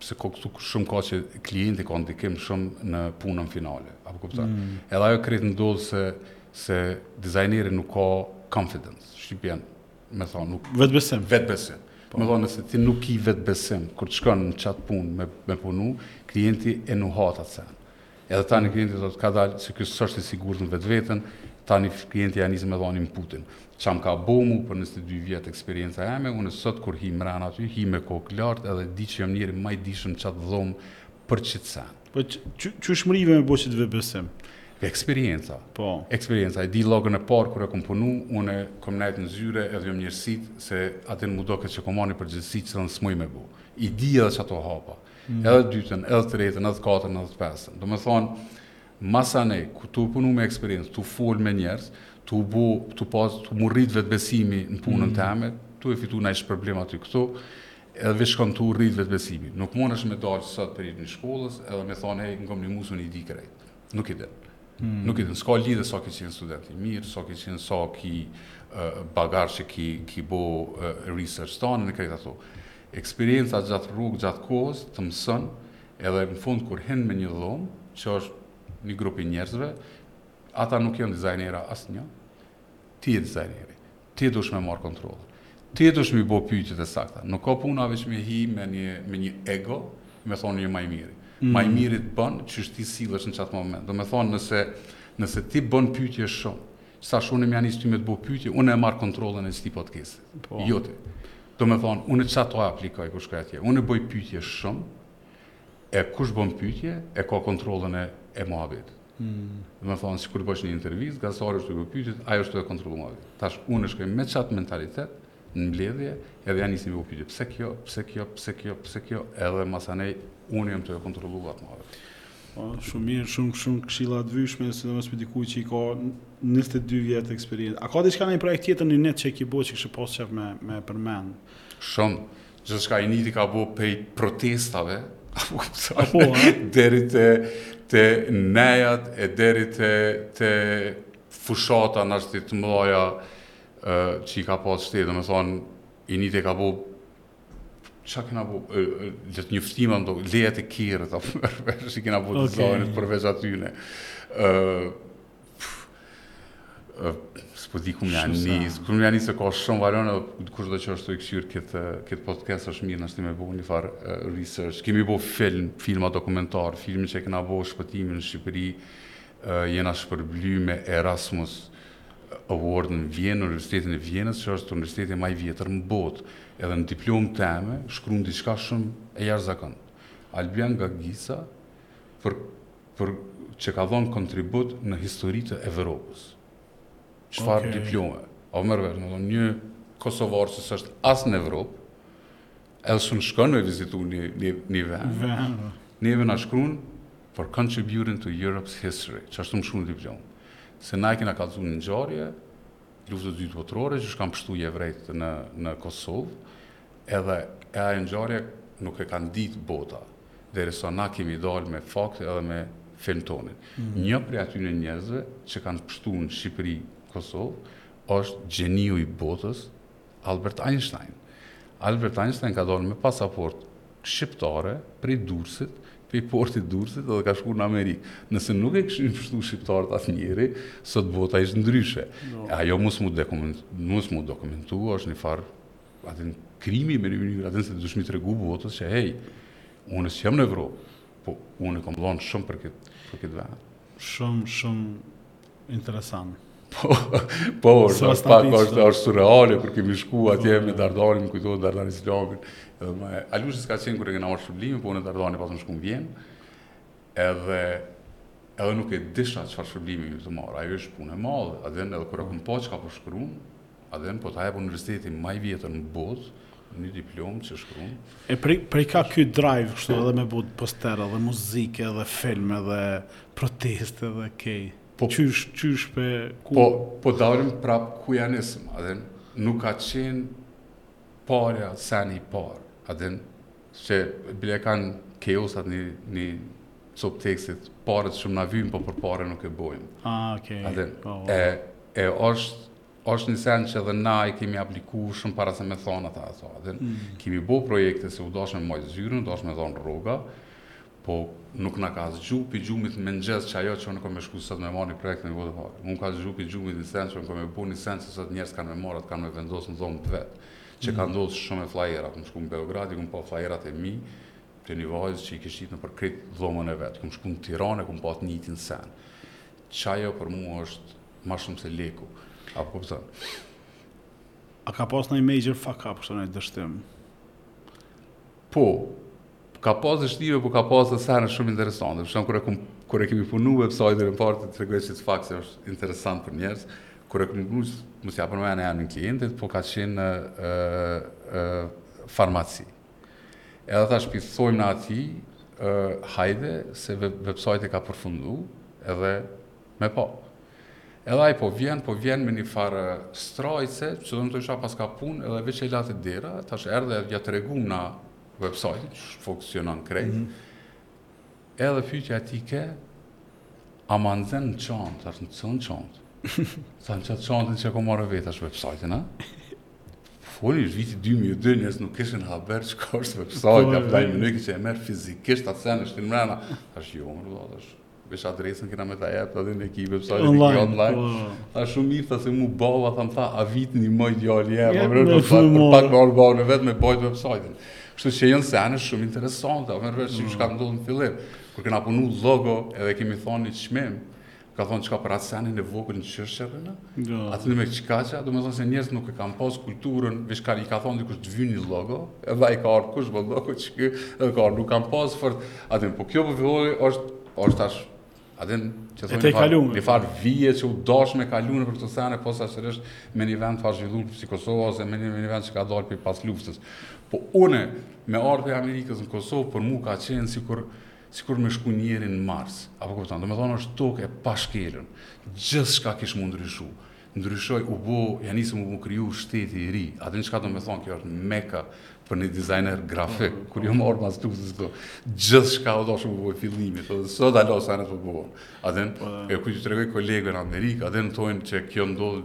se këtu shumë ka që klienti ka ndikim shumë në punën finale. A po kupton? Mm. Edhe ajo krejt ndodh se se dizajneri nuk ka confidence, shqipjen, me thonë, nuk... Vetëbesim. Vetëbesim. Po. Me thonë, nëse ti nuk ki vetëbesim, kur ti shkon në qatë punë me, me punu, klienti e nuhat atë sen. Edhe tani klienti thotë kadal se ky s'është i sigurt në vetveten, tani klienti ja nis me dhon inputin. Çka m'ka bo mu për njëzet e dy vjet eksperienca eme, unë sot kur hi mrena aty, hi me kokë lart edhe di që jam njeri ma i dijshëm në qat dhomë për qit sen. Po qysh mrive me bo qit vetbesim? Eksperienca. Po. Eksperienca. E di logën e parë kur e kom punu, unë kom nejt në zyre edhe jom djersit se aty m'u doke që kom marrë një përgjegjësi që thënë s'muj me bo. I di edhe qato hapa. mm. edhe të dytën, edhe të tretën, edhe të katërën, edhe të pesën. Do me thonë, masanej, kur tu punu me eksperiencë, tu folë me njerëz, tu bo, tu pas, tu m'u rritë vetëbesimi në punën mm. teme, tu e fitu në ishë problem aty këtu, edhe veç shkon tu u rritë vetëbesimi. Nuk munesh me dalë sot prej një shkollës, edhe me thonë, hej, unë kom msu unë di krejt. Nuk i di. Mm. Nuk i di, s'ka lidhje sa ki qenë student i mirë, sa ki qenë sa ki bagazh që ki, ki bo research tanë në krejt ato. Eksperienca gjatë rrugë gjatë kohës të mëson edhe në fund kur hin në një dhomë që është një grup i njerëzve ata nuk janë dizajnera asnjë ti je dizajneri ti dush me marr kontrollin ti dush mi bo pyetjet e sakta nuk ka puna veç me hi me një me një ego me thonë unë jom ma i miri mm. ma i miri të bën qysh ti sillesh në qat moment do me thonë nëse nëse ti bën pyetje shumë tash unë me ja nis ty me të bo pyetje unë e marr kontrollin e këtij podcast po. jo ti Domethënë, unë qato aplikoj kur shkoj atje. Unë bëj pyetje shumë, e kush bën pyetje, e ka kontrollën e, e muhabetit. Hmm. Do me thonë, sikur bën një intervistë, gazetari është tu bo pytje, ai është tu e kontrollu muhabetin. Tash, unë shkoj me qatë mentalitet, në mbledhje, edhe ja nisi me bo pytje, pse kjo, pse kjo, pse kjo, pse kjo, edhe masanej, unë jom tu e kontrollu atë muhabet. Po, shumë mirë, shumë shumë këshilla të vyshme, sidomos prej dikujt që i ka 22 vjet eksperiencë. A ka diçka ndonjë projekt tjetër në INIT që ke bo që kishe pas qef me e përmend? Shumë. Gjithçka INIT-i ka bo pej protestave, a po kupton? Apo, deri te te nejat e deri te te fushata nashta të mëdha që i ka pas shteti, do me thonë, INIT-i ka bo Çka kena bo, dhe të njëftima ndo, leja të kjerë, ta përvesh, si kena bo të okay. zonit përveç atyne. Uh, uh, S'po di ku me ja nis, ku me ja nis se ka shumë valon edhe kushdo që është tu e kqyrë këtë, këtë podcast është mirë nashta me bo një farë uh, research. Kemi bo film, filma dokumentar, filmin që e kena bo shpëtimin në Shqipëri, uh, jena shpërbly me Erasmus, Award në Vjenë, në Universitetin e Vjenës, që është universiteti më i vjetër në botë. Edhe në diplomë teme shkrun diçka shumë e jashtëzakonshme. Albian Gagica për për që ka dhonë kontribut në histori të Evropës. Çfarë okay. diplome? A merr vesh, një kosovar që s'është as në Evropë, Edhe s'mun shkon me vizitu një, një, një vend. Vend. Po. Neve na shkrun for contributing to Europe's history, që ashtu më shkrun n'diplomë. Se na e kena kallëzu një ngjarje t'luftës dytë botërore, qysh kanë pështu jevrejt në, në Kosovë, edhe qajo ngjarje nuk e kanë ditë bota, deri sa na kemi dalë me fakte edhe me film tonin. Mm. Një prej atyne njerëzve që kanë pështu në Shqipëri, Kosovë, është gjeniu i botës, Albert Einstein. Albert Einstein ka dalë me pasaportë shqiptare prej Durrësit, prej portit t'Durrësit edhe ka shku në Amerikë. Nëse nuk e kishin pështu shqiptarët atë njeri, sot bota ish ndryshe. No. Ajo mos mu, dokument, mos mu dokumentu, është një farë a din krimi në një mënyrë, a din se ti dush me i tregu botës që hej, unë s'jam në Evropë, po unë e kom lonë shumë për këtë, për këtë vend. Shumë, shumë Interesant. Po, po, është është pak, është, është surreale, kur kemi shku atje me Dardanin, më kujtohet Dardan Islamin, edhe me, Alushi s'ka qenë kur e kena marrë shpërblimin, po unë e Dardani patëm shku në Vjenë, edhe, edhe nuk e disha çfarë shpërblimi jom tu marrë, ajo s'është punë e madhe, edhe edhe kur e kom pa çka po shkrun, A din, po ta jep universiteti ma i vjetër në botë, një diplomë që shkrun. E prej, prej ku ky drive kështu edhe me bo poster edhe muzikë edhe film edhe protestë edhe krejt. Po qysh qysh pe ku Po po dalim prap ku ja nisëm, a din? Nuk ka qenë parja sen i parë, a din? Se bile kanë Kaosat një, një copë tekstit, paret shumë na vyjnë, po për pare nuk e bojmë. Ah, okay. A din? Po, po. E, e është Është një send që dhe na e kemi apliku shumë para se me thonë ata atë. Dhe kemi bo projekte se u dash me majt zyrën, u dash me dhonë rroga, po nuk na ka zgju prej gjumit mengjes qajo që unë kom me shku sot me marrë një projekt me bo do pare. Mu m'ka zgju prej gjumit një send që unë kom me bo një send që sot njerëzit kanë me marrë atë kanë me vendosë në dhomë të vetë. Që ka ndodhë shumë me flajera, kom shku në Beograd, i kom pa flajerat e mi, te një vajzë që i kish qitë nëpër krejt dhomën e vetë. Kom shku në Tiranë, kom pa të njëjtin sen. Qajo për mu është Ma shumë se leku, a po kupton? A ka pas naj major fuck up, kështu naj dështim? Po, ka pas dështime, po ka pas dhe sene shumë interesante. P'shembull kur e, kur e kemi punu website-in e parë, ta tregoj qët fakt se është interesant për njerëz, kur e kemi punu, mos ia përmendi emrin klientit, po ka qenë një uh, uh, farmaci. Edhe tash po i thojmë na atij, uh, hajde, se website-i ka përfundu, edhe Me pa. Edhe ai po vjen, po vjen me një farë strajce, që do në të isha paska punë, edhe veç e la te dera, tash erdh edhe ja tregum na website, qysh funksionon krejt, mm -hmm. edhe pytja e tij ke, a ma nxen në çantë, thashë në cilën çantë, tha në qatë çantën që e kom marrë me veti, e shti website-in, a? Folim, është viti 2002, njerëzit nuk kishin haber çka është website, a prandaj menojke që e merr fizikisht, atë sen e shtin mrena, thashë jo, more, thashë, Veç adresën kena me ta jep edhe e ki website-in dikun online. Po. Tha shumë mirë, tha se mu baba, tha më tha, a vi t'nimoj djali jem, a more, tha, për pak e mora babën me vete me bajtë website-in. Kështu që janë sene shumë interesante, a more, që më ka ndodhë në fillim. Kur kena punu logo, edhe kemi thonë një çmim, ka thonë çka për atë sen të vogël në qoshe në, Nga... A din me çka, çka, do me thonë se njerëzit nuk e kanë pas kulturën, veç i ka thonë dikush të vyn një logo, edhe ai ka ardhë kush bon logo qëtu, edhe ka ardhë, nuk kanë pas fort, a din po kjo prej fillimi është, është ashtë, a din që thonë një farë, një farë vije që u dasht me kalu nëpër këto sene, posaçërisht me një vend t'pazhvillu si Kosova, ose me një, me një vend që ka dalë prej pas luftës. Po unë, me ardhë prej Amerikës në Kosovë, për mu ka qenë sikur, Sikur me shku njeri në Mars. A po kupton? Domethënë është tokë e pashkelun. Gjithçka kish mu ndryshu. Ndryshoi, u bo, ja nisi mu kriju shteti i ri. A din çka do me thonë, kjo është Meka për një dizajner grafik, kur jo more mas lufte, zdo, gjithçka u dasht me u bo prej fillimit, dhe së da lo sanet për bojë. A din, po, e kur iu tregoj kolegëve në Amerikë, a din thojnë që kjo ndodh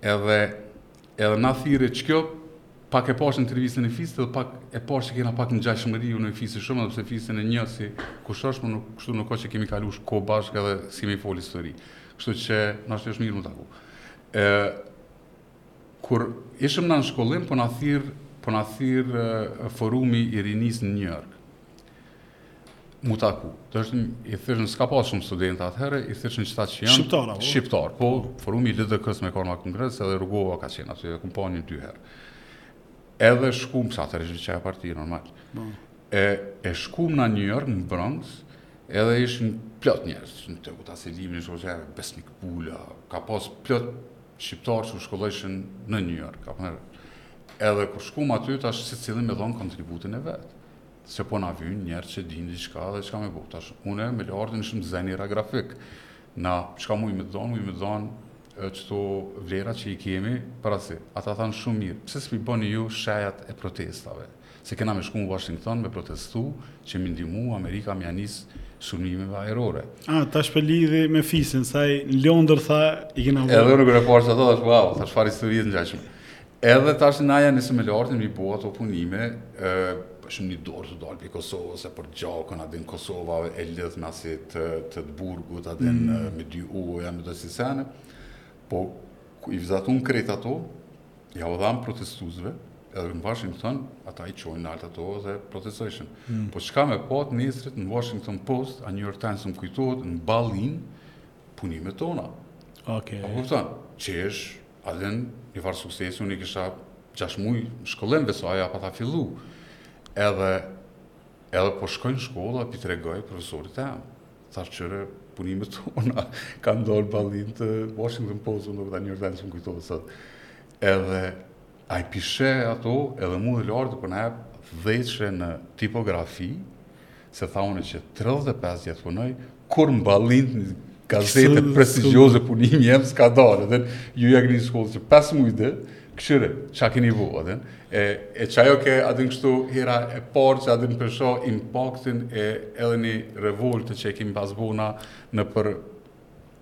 Edhe edhe na thirri qikjo, pak e pashë intervistën e Fisit dhe pak e pashë që kena pak ngjashmëri unë me Fisin shumë, edhe pse Fisin e njoh si kush është, po nuk kështu nuk o që kemi kalu kohë bashkë edhe s'kemi fol histori. Kështu që na është mirë mu taku. E, kur ishëm në shkollim, po na thirr po na thirr forumi i rinisë në Njujork. mu taku. Tash i thirrshin, s'ka pas shumë studenta atëherë, i thirrshin qëta që janë... Shqiptar, apo? Shqiptar, po, forumi i LDK-s e ka mba kongres, edhe Rugova ka qenë aty, e kom pa nja dy herë. Edhe shkum, sa të rejtë që e parti, normal. Po. E, e shkum në New York, në Bronx, edhe ishin plot njerëz, e takuta Selimin, një shoqe, Besnik Pula, ka pas plot shqiptarë që u shkolleshin në New York, qatëherë. Edhe kur shkum aty, tash secili me dhonë kontributin e vet. Se po na vyjnë njerëz që dinë diçka dhe çka me bo. Thashë, unë me Artën ishum dizajnera grafik. Na, çka mujmë me dhanë, mujmë me dhanë qëto vlera që i kemi për atë Ata thanë shumë mirë, pse s'pi bëni ju shenjat e protestave? Se kena me shku në Washington me protestu që me ndihmu Amerika me ja nis sulmimeve ajrore. A, tash pe lidhi me Fisin, se ai në Londër tha i kena bërë. Edhe unë kur e pashë qato, thashë, wow, thashë farë historie e ngjashme. Edhe tash na janë nisë me lartë, mi bo ato punime, shumë një dorë tu dalë prej Kosovës, e për gjak, a din Kosovë, e lidhme asi të burgut, a din mm. me dy uë, kësi sene, po i vizatun krejt ato, ja u dhamë protestuzve, edhe në Washington, ata i çojnë nalt ato dhe protestojshën. Mm. Po çka me pa t'nesrit në Washington Post, a New York Times më kujtohet, në ballin, punimet tona. Okej. Po kupton, qysh, a din një farë suksesi, unë i kisha 6 muaj shkollim besoj a ja pata fillu. Edhe edhe po shkoj në shkollë, e po i tregoj profesorit tem. Thash kqyre punimet tona, kanë dalë ballin të Washington Post, unë do këta një rëdhenë s'më kujtohet sot. Edhe Aj i kishe ato edhe mu e lartë po na jep dhjetshe në tipografi se tha unë që tridhjetë e pesë vjet punoj kurrë n'ballinë t'një gazete prestigjioze punimi jem s'ka dalë dhe ju ja keni nisë shkollën qe pesë muaj dhe kqyre çka keni bo edhe e e çajo ke a din kështu hera e parë që a din e pashë impaktin e edhe një revoltë që e kemi pas bo na nëpër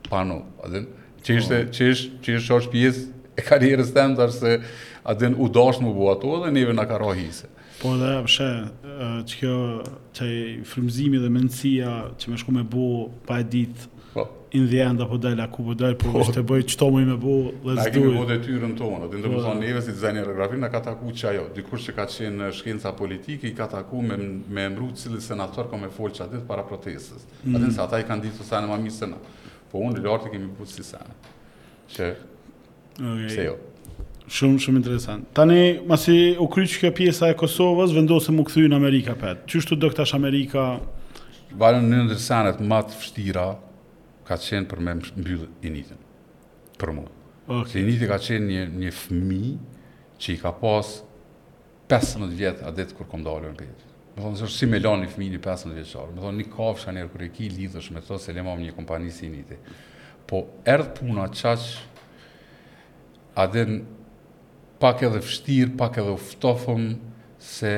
Pano, a din, që ishte, po. që ishte, që ishte është pjesë e karrierës teme, se a din u dashtë me bo ato dhe neve na ka ra hise. Po dhe e pëshe, që kjo, që ai frymëzimi dhe mendësia, që me shku me bo, pa e ditë, po. in the end, a po del, a ku po del, po, po. është të bëjë, çka do me bo, let's do it. Na kemi bo detyrën tonë, a din dhe prandaj neve si dizajnerë grafikë, na ka taku qajo, dikush që ka qenë shkenca politike, i ka taku me, me mbrri cili senator ka me folë qaty para protestës. A din se ata i kanë ditë këto sene ma mirë se na. Po unë e Larti i kemi bo kësi sene. Që, okay. se jo. Shumë, shumë interesant. Tani, masi u kry qikjo pjesa e Kosovës, vendosë m'u kthy në Amerikë apet. Qështu domethënë tash Amerika? Valla një ndër senet ma të vështira ka qenë për me mbyllë Initin. Për mu. Okay. Se Init ka qenë një, një fëmi që i ka pasë pesëmbëdhjetë vjet a din kur kom dalë unë prej tij. Domethënë, zor, si me lanë një fëmi një pesëmbëdhjetë vjeçar. Domethënë, një kafshë a njeri kur e ki lidhesh me to, se le ma me një kompani si Initi. Po, erdhë puna qaq, a din, pak edhe vështirë, pak edhe u ftofëm, se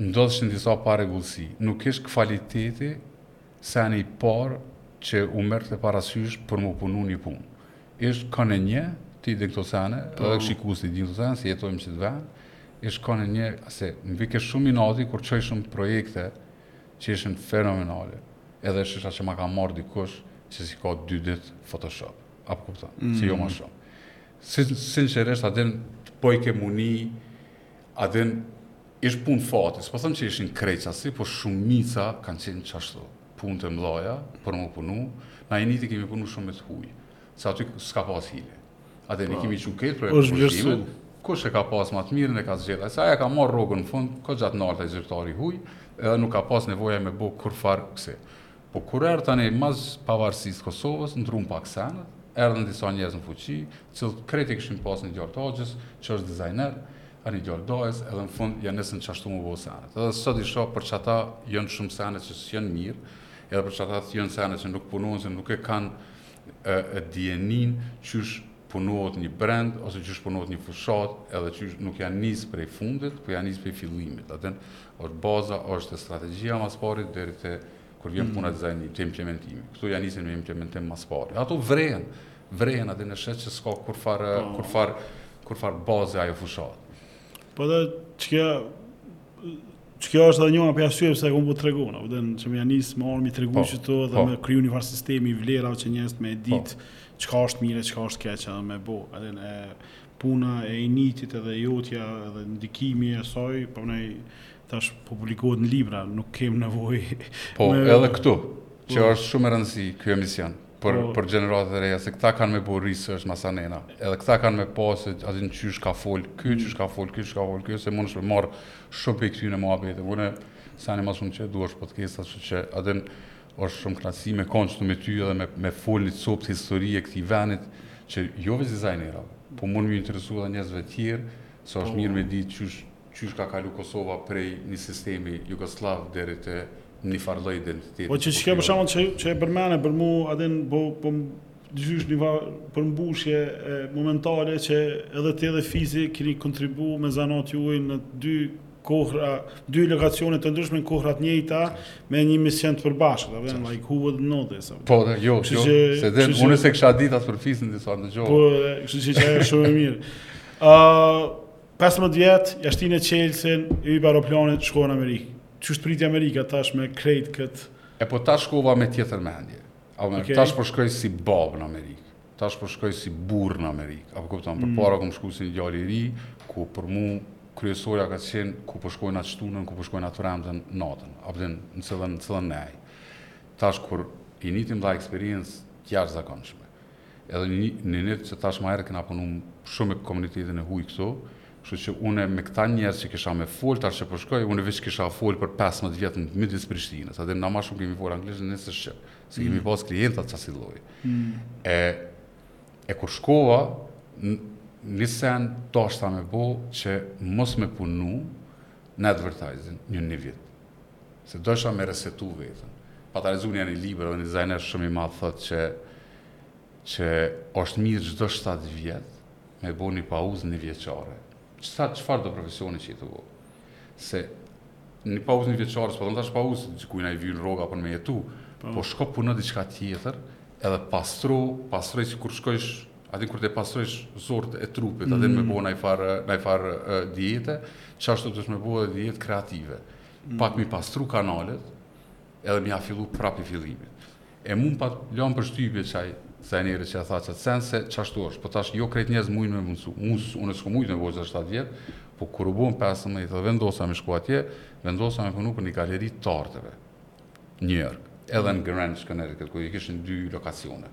ndodhëshin disa parregullsi. Nuk ishë kvaliteti, seni i parë, që u merrte parasysh për m'u punu një punë. Ish kon e një, ti i din këto sene, edhe po. shikuesit i dinë këto sene se jetojmë n'qit vend. Ish kon e një se më vike shumë inati kur çojsha projekte që ishin fenomenale. Edhe shisha që ma ka marrë dikush që si ka dy dit Photoshop. Apo kupton, mm. se jo ma mm. shumë. Sin sinqerisht a din të hupke mundi a din ish pun fati, s'po thëmë që ishin krejt qasi, po shumica kanë qenë qashtu. punë të mëdha për me punu, na Initi kemi punu shumë me të huj, se aty s'ka pas hile. Atëne po. kemi çu këtë projekt, është vlerësu, kush e ka pas ma të mirën e ka zgjedh, se ai e ka marrë rrogën në fund, goxha të naltë zyrtari i huj, edhe nuk ka pas nevojë me bo kurfarë kësi. Po kur erdh tani mas pavarësisë Kosovës, ndrrun pak senet, erdhën disa njerëz në fuqi, që krejt e kishin pas një djalë t'axhës, që është dizajner, një djalë dajës edhe në fund ja nisën qashtu me bo senet. Edhe sot i shoh për qata janë shumë sene që s'janë mirë, edhe për qata janë senet që nuk punohen se nuk e kanë dijenin qysh punohet një brend ose qysh punohet një fushatë edhe qysh nuk ja nis prej fundit, po ja nis prej fillimit. Atëne është baza, është strategjia ma s'pari deri te kur vjen puna mm. dizajnit, te implementimi. Këtu ja nisin me implementim ma s'pari. Ato vrehen, Vrehen atëne shihet që s'ka kurfar po. kurfar kurfar baze ajo fushatë. Po do çka Kjo është edhe një prej arsyeve pse kam po tregu, apo do të me ja nis me armi tregu po, që to dhe po. me kriju një farë sistemi i vlerave që njerëzit me e po. ditë çka është mirë, çka është keq, edhe me bo. Atëne puna e Initit edhe jotja edhe ndikimi e saj, po ne tash po publikohet në libra, nuk kem nevojë. Po, edhe këtu që është shumë e rëndësishme ky emision. për po. për gjeneratat e reja se këta kanë me bo research masanena edhe këta kanë me pa se atëne qysh ka fol ky mm. qysh ka fol ky qysh ka fol ky se munesh me marrë shumë prej këtyne muhabeteve, une senin ma shumë që du është podcastat kështu që atëne është shumë knaqësi me konë qëtu me ty edhe me, me fol një copë të historisë të këtij venit që jo veç dizajnera po mund me i interesu edhe njerëzve tjerë se është po. mirë me ditë qysh Qysh ka kalu Kosova prej një sistemi jugosllav deri te një farë lloj identiteti Po që që ke për shembull që që e përmene për mu a din po po diqysh një farë përmbushje momentale që edhe ti edhe Fizi kini kontribu me zanat juaj në dy kohra dy lokacione të ndryshme në kohra të njëjta me një mision të përbashkët I mean like who would know this Po dhe jo jo se dhe unë s'e kisha ditë as për Fizin derisa ndëgjova Po kështu që që ajo shumë e mirë ë Pesëmbëdhjetë vjet, ja shtin çelësin, i hip aeroplanit, shkon në Amerikë. Qysh të priti Amerika tash me krejt kët. E po tash shkova me tjetër mendje. Apo okay. tash po shkoj si babë në Amerikë. Tash po shkoj si burrë në Amerikë. A po kupton, mm. përpara kam shku si një djalë i ri, ku për mua kryesorja ka qenë ku po shkojna të shtunën, ku po shkojna të premten natën, a po din në cilën në cilën nejë. Tash kur Initi m'dha eksperiencë të jashtëzakonshme. Edhe në Init që thash ma herët kena punu shumë me komunitetin e huj këtu, kështu që une me këta njerëz që kisha me fol tash që po shkoj, une veç kisha fol për pesëmbëdhjetë vjet në midis Prishtinës, edhe na ma shumë kemi fol anglisht sesa shqip, se kemi pas klienta qasi lloj. E e kur shkova një sen dashta me bo që mos me punu në advertising një një vit. Se dosha me resetu vetën. Pata lexu një libër dhe një dizajner shumë i madh thotë që është mirë çdo 7 vjet me bo një pauzë njëvjeçare. Qeta çfarëdo profesioni që ti bon? Se një pauzë njëvjeçare, s'po thom tash pauzë, gjithkujna i vyn rroga për me jetu, po, po shko puno diçka tjetër, edhe pastro, pastroj sikur shkojsh Aty kur të pastrojsh zorrët e trupit, mm. aty me bo një farë, një farë diete, qashtu duhesh me bo edhe dietë kreative. Mm. Pak m'i pastru kanalet, edhe me ia fillu prap prej fillimit. E m'pat lënë përshtypje qaj, si njeri që e tha qët sen, se qashtu është, po tash jo krejt njerëz mujnë me mundësu, mundës, unë s'ko mujtë me bo çdo shtat vjet, po kur u bo në 15 dhe vendosa me shku atje, vendosa me punu për një galeri të arteve. New York, edhe në Greenwich, Connecticut, ku i kishin dy lokacione.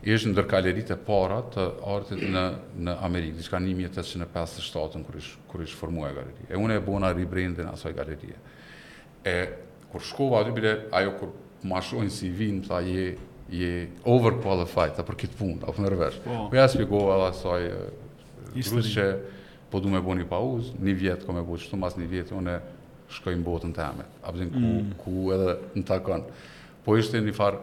Ishte ndër galeritë e para të artit në, në Amerikë, diçka 1857-ën, kur ish, kur ish formu ajo galeri. E une e bona rebrandin e asaj galerie. E, kur shkova aty, bile, ajo kur ma sheh CV-në, tha, je, je overqualified, tha për këtë punë, a po merr vesh. Po, po ia shpjegova edhe asaj, grues që, po du me bo një pauzë, një vjet, kom me bo qështu, mas një vjete, une, shkoj në botën teme, a po din ku, mm. ku edhe m'takon. Po ishte një farë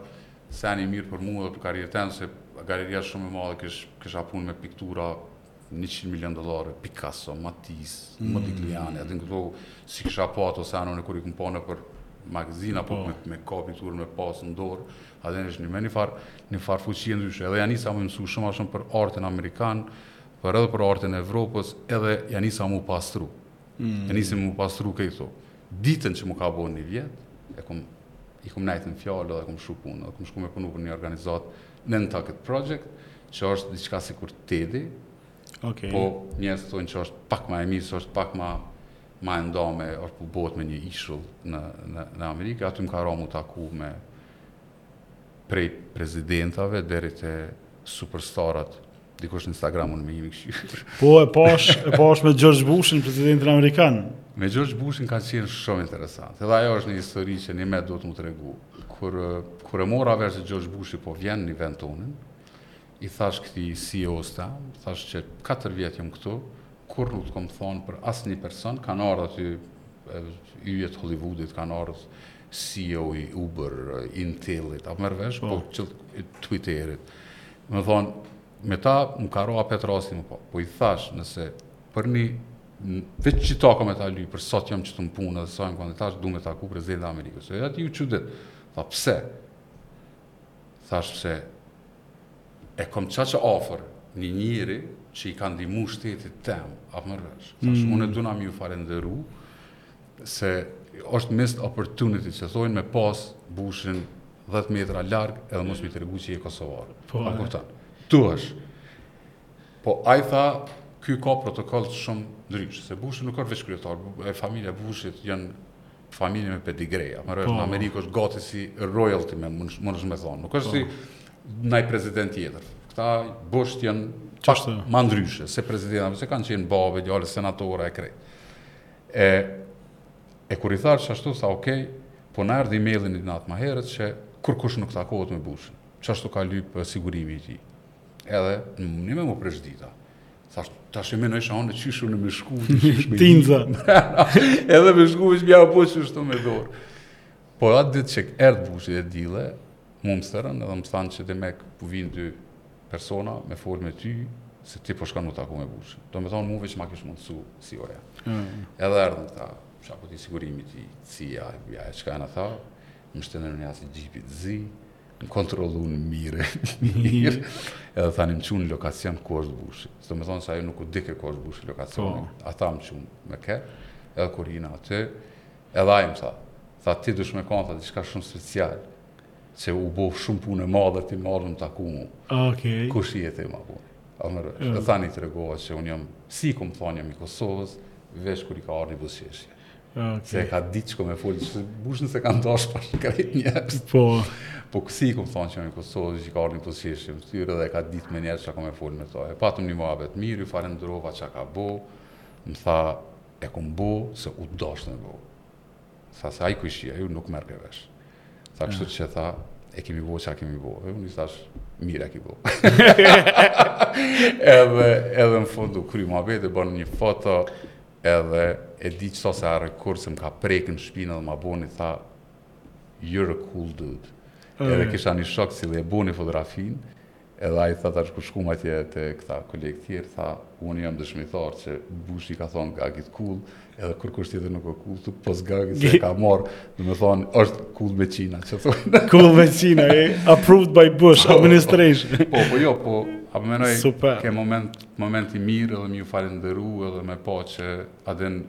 sen i mirë për mua dhe për karrierën teme, se galeria shumë e madhe, kësh, kësha punë me piktura 100 milion dollarë, Picasso, Matisse, mm. Modigliani, edhe këto s'i kësha pa ato sene, unë kur i kom pa nëpër magazina, po, po me, me kap pikturën, me pasë në dorë, edhe është një, me një farë, një farë fuqie ndryshe, edhe ia nisa me mësu shumë e shumë për artin amerikan, por edhe për artin e Evropës, edhe ia nisa m'u pastru. Mm. Ia nisa m'u pastru e këto. Ditën që m'u ka bo një vjet, e kom, i kom nejt në fjalë dhe kom lshu punë, dhe kom shku me punu për një organizatë Nantucket Project, që është diçka sikur TED-i, okay. po njerëzit thonë që është pak ma e mirë, që është pak ma, ma e ndame, e s' po bohet me një ishull në, në, në Amerikë, aty më ka ra m'u taku me, Prej presidentave deri te superstarat, dikush në Instagramin ma keni kqyrë. Po e pash, e pash me George Bushin, presidentin amerikan. Me George Bushin ka qenë shumë interesant. Edhe ajo është një histori që një me do të më të regu. Kur, kur e mora vesh që George Bushi po vjen n'event tonin, i thash këtij CEO-s, ta, thash që 4 vjet jam këtu, kurrë nuk të kom thonë për asnjë person, kanë ardhë aty yjet e Hollywoodit, kanë ardhë CEO i Uberit, Intel-it, a merr vesh, po, po Twitter-it. Domethënë, me ta më ka ra prap rasti me punu. Po i thash, nëse për një vetë që ta kam me ta lyp, prej se jam qëtu në punë dhe sa jam kanë, thash, du me taku presidentin e Amerikës. E ai u çudit, tha, pse? Thash, pse? E kom qaq afër një njeri që i ka ndihmu shtetit tem, a po merr vesh. Thash, mm. unë edhe du m'iu falënderu, se është missed opportunity që thonë me pas Bushin 10 metra larg edhe mos me i tregu që je kosovar. Po, A kupton? Tu është. Po ai tha, ky ka protokoll shumë ndrysh, se Bushi nuk është veç kryetar, e familja e Bushit janë familje me pedigre, apo rreth po. në Amerikë është gati si royalty me mujsh me thonë, nuk është po. si naj president tjetër. Këta Bush janë qashtu më ndryshe se president, apo se kanë qenë babë, djalë senatorë e krejt. E e kur i thash qashtu tha ok, po na erdhi emaili një natë më herët që kurkush nuk takohet me Bushin. Qashtu ka lyp sigurimi i tij. Edhe mu m'u prish dita. Thash, tash më nisa unë qysh unë me shku, qysh me. Tinza. Edhe me shku veç me ja bo qashtu me dorë. Po atë ditë që erdh Bushi e dije, mu m'thirrën edhe më thanë që demek po vin dy persona me fol me ty se ti po shkon m'u taku me Bushin. Do me thonë mu veç ma kishin mundësu si ajo. Mm. Edhe erdhën këta, qapo të sigurimit, CIA, a çka janë ata, më shtenë në një asë gjipit zi, më kontrolu mirë e mirë, edhe tani më qunë lokacion ku është Buçin. Se do me thonë se ajo nuk u dike ku është Bushi lokacion, po. ata më çunë me kerr, edhe kur hina aty, edhe ai më tha, tha ti duhesh me kanë, tha diçka shumë special, Se u bo shumë punë e madhe ti me ardh me m'taku mu. Okej. Okay. Kush je ti ma boni? Amër, uh. e tani tregova që unë jam, si i kom thonë jam i Kosovës, veç kur i ka ardh një buzëqeshje. Okay. Se ka ditë që kom e folë, që Bushin s'e kanë dasht bash krejt njerëz. Po. Po si i kom thonë që jam i Kosovës, që i ka ardh një buzëqeshje, n'fytyrë dhe ka ditë me njerëz që kom e folë me ta. E patëm një muhabet t'mirë, ju falënderova çka ka bo, më tha, e kom bo, se u dasht m'u bo. Tha se ai kojshia, ju nuk merke vesh. Tha kështu ah. që tha, e kemi bo çka kemi bo. E unë i thash, mirë e ki bo. edhe, edhe në fundu, u kry muhabeti, e bomë një foto, edhe e di qeto s'e harroj kurrë, se më ka prek në shpinë edhe ma boni, tha, you're a cool dude. Edhe kisha një shok si e boni fotografinë, Edhe ai tha tash kur shkum atje te këta kolegë tjerë tha unë jam dëshmitar që Bushi i ka thonë Gagit cool, edhe kurkush tjetër nuk ë cool, thuk pos Gagit se ka marrë, domethonë është cool me qira, çfarë thonë? Cool me qira, approved by Bush po, administration. Po, po jo, po apo menoj, ke moment, moment i mirë edhe me ju falenderu edhe me pa që e din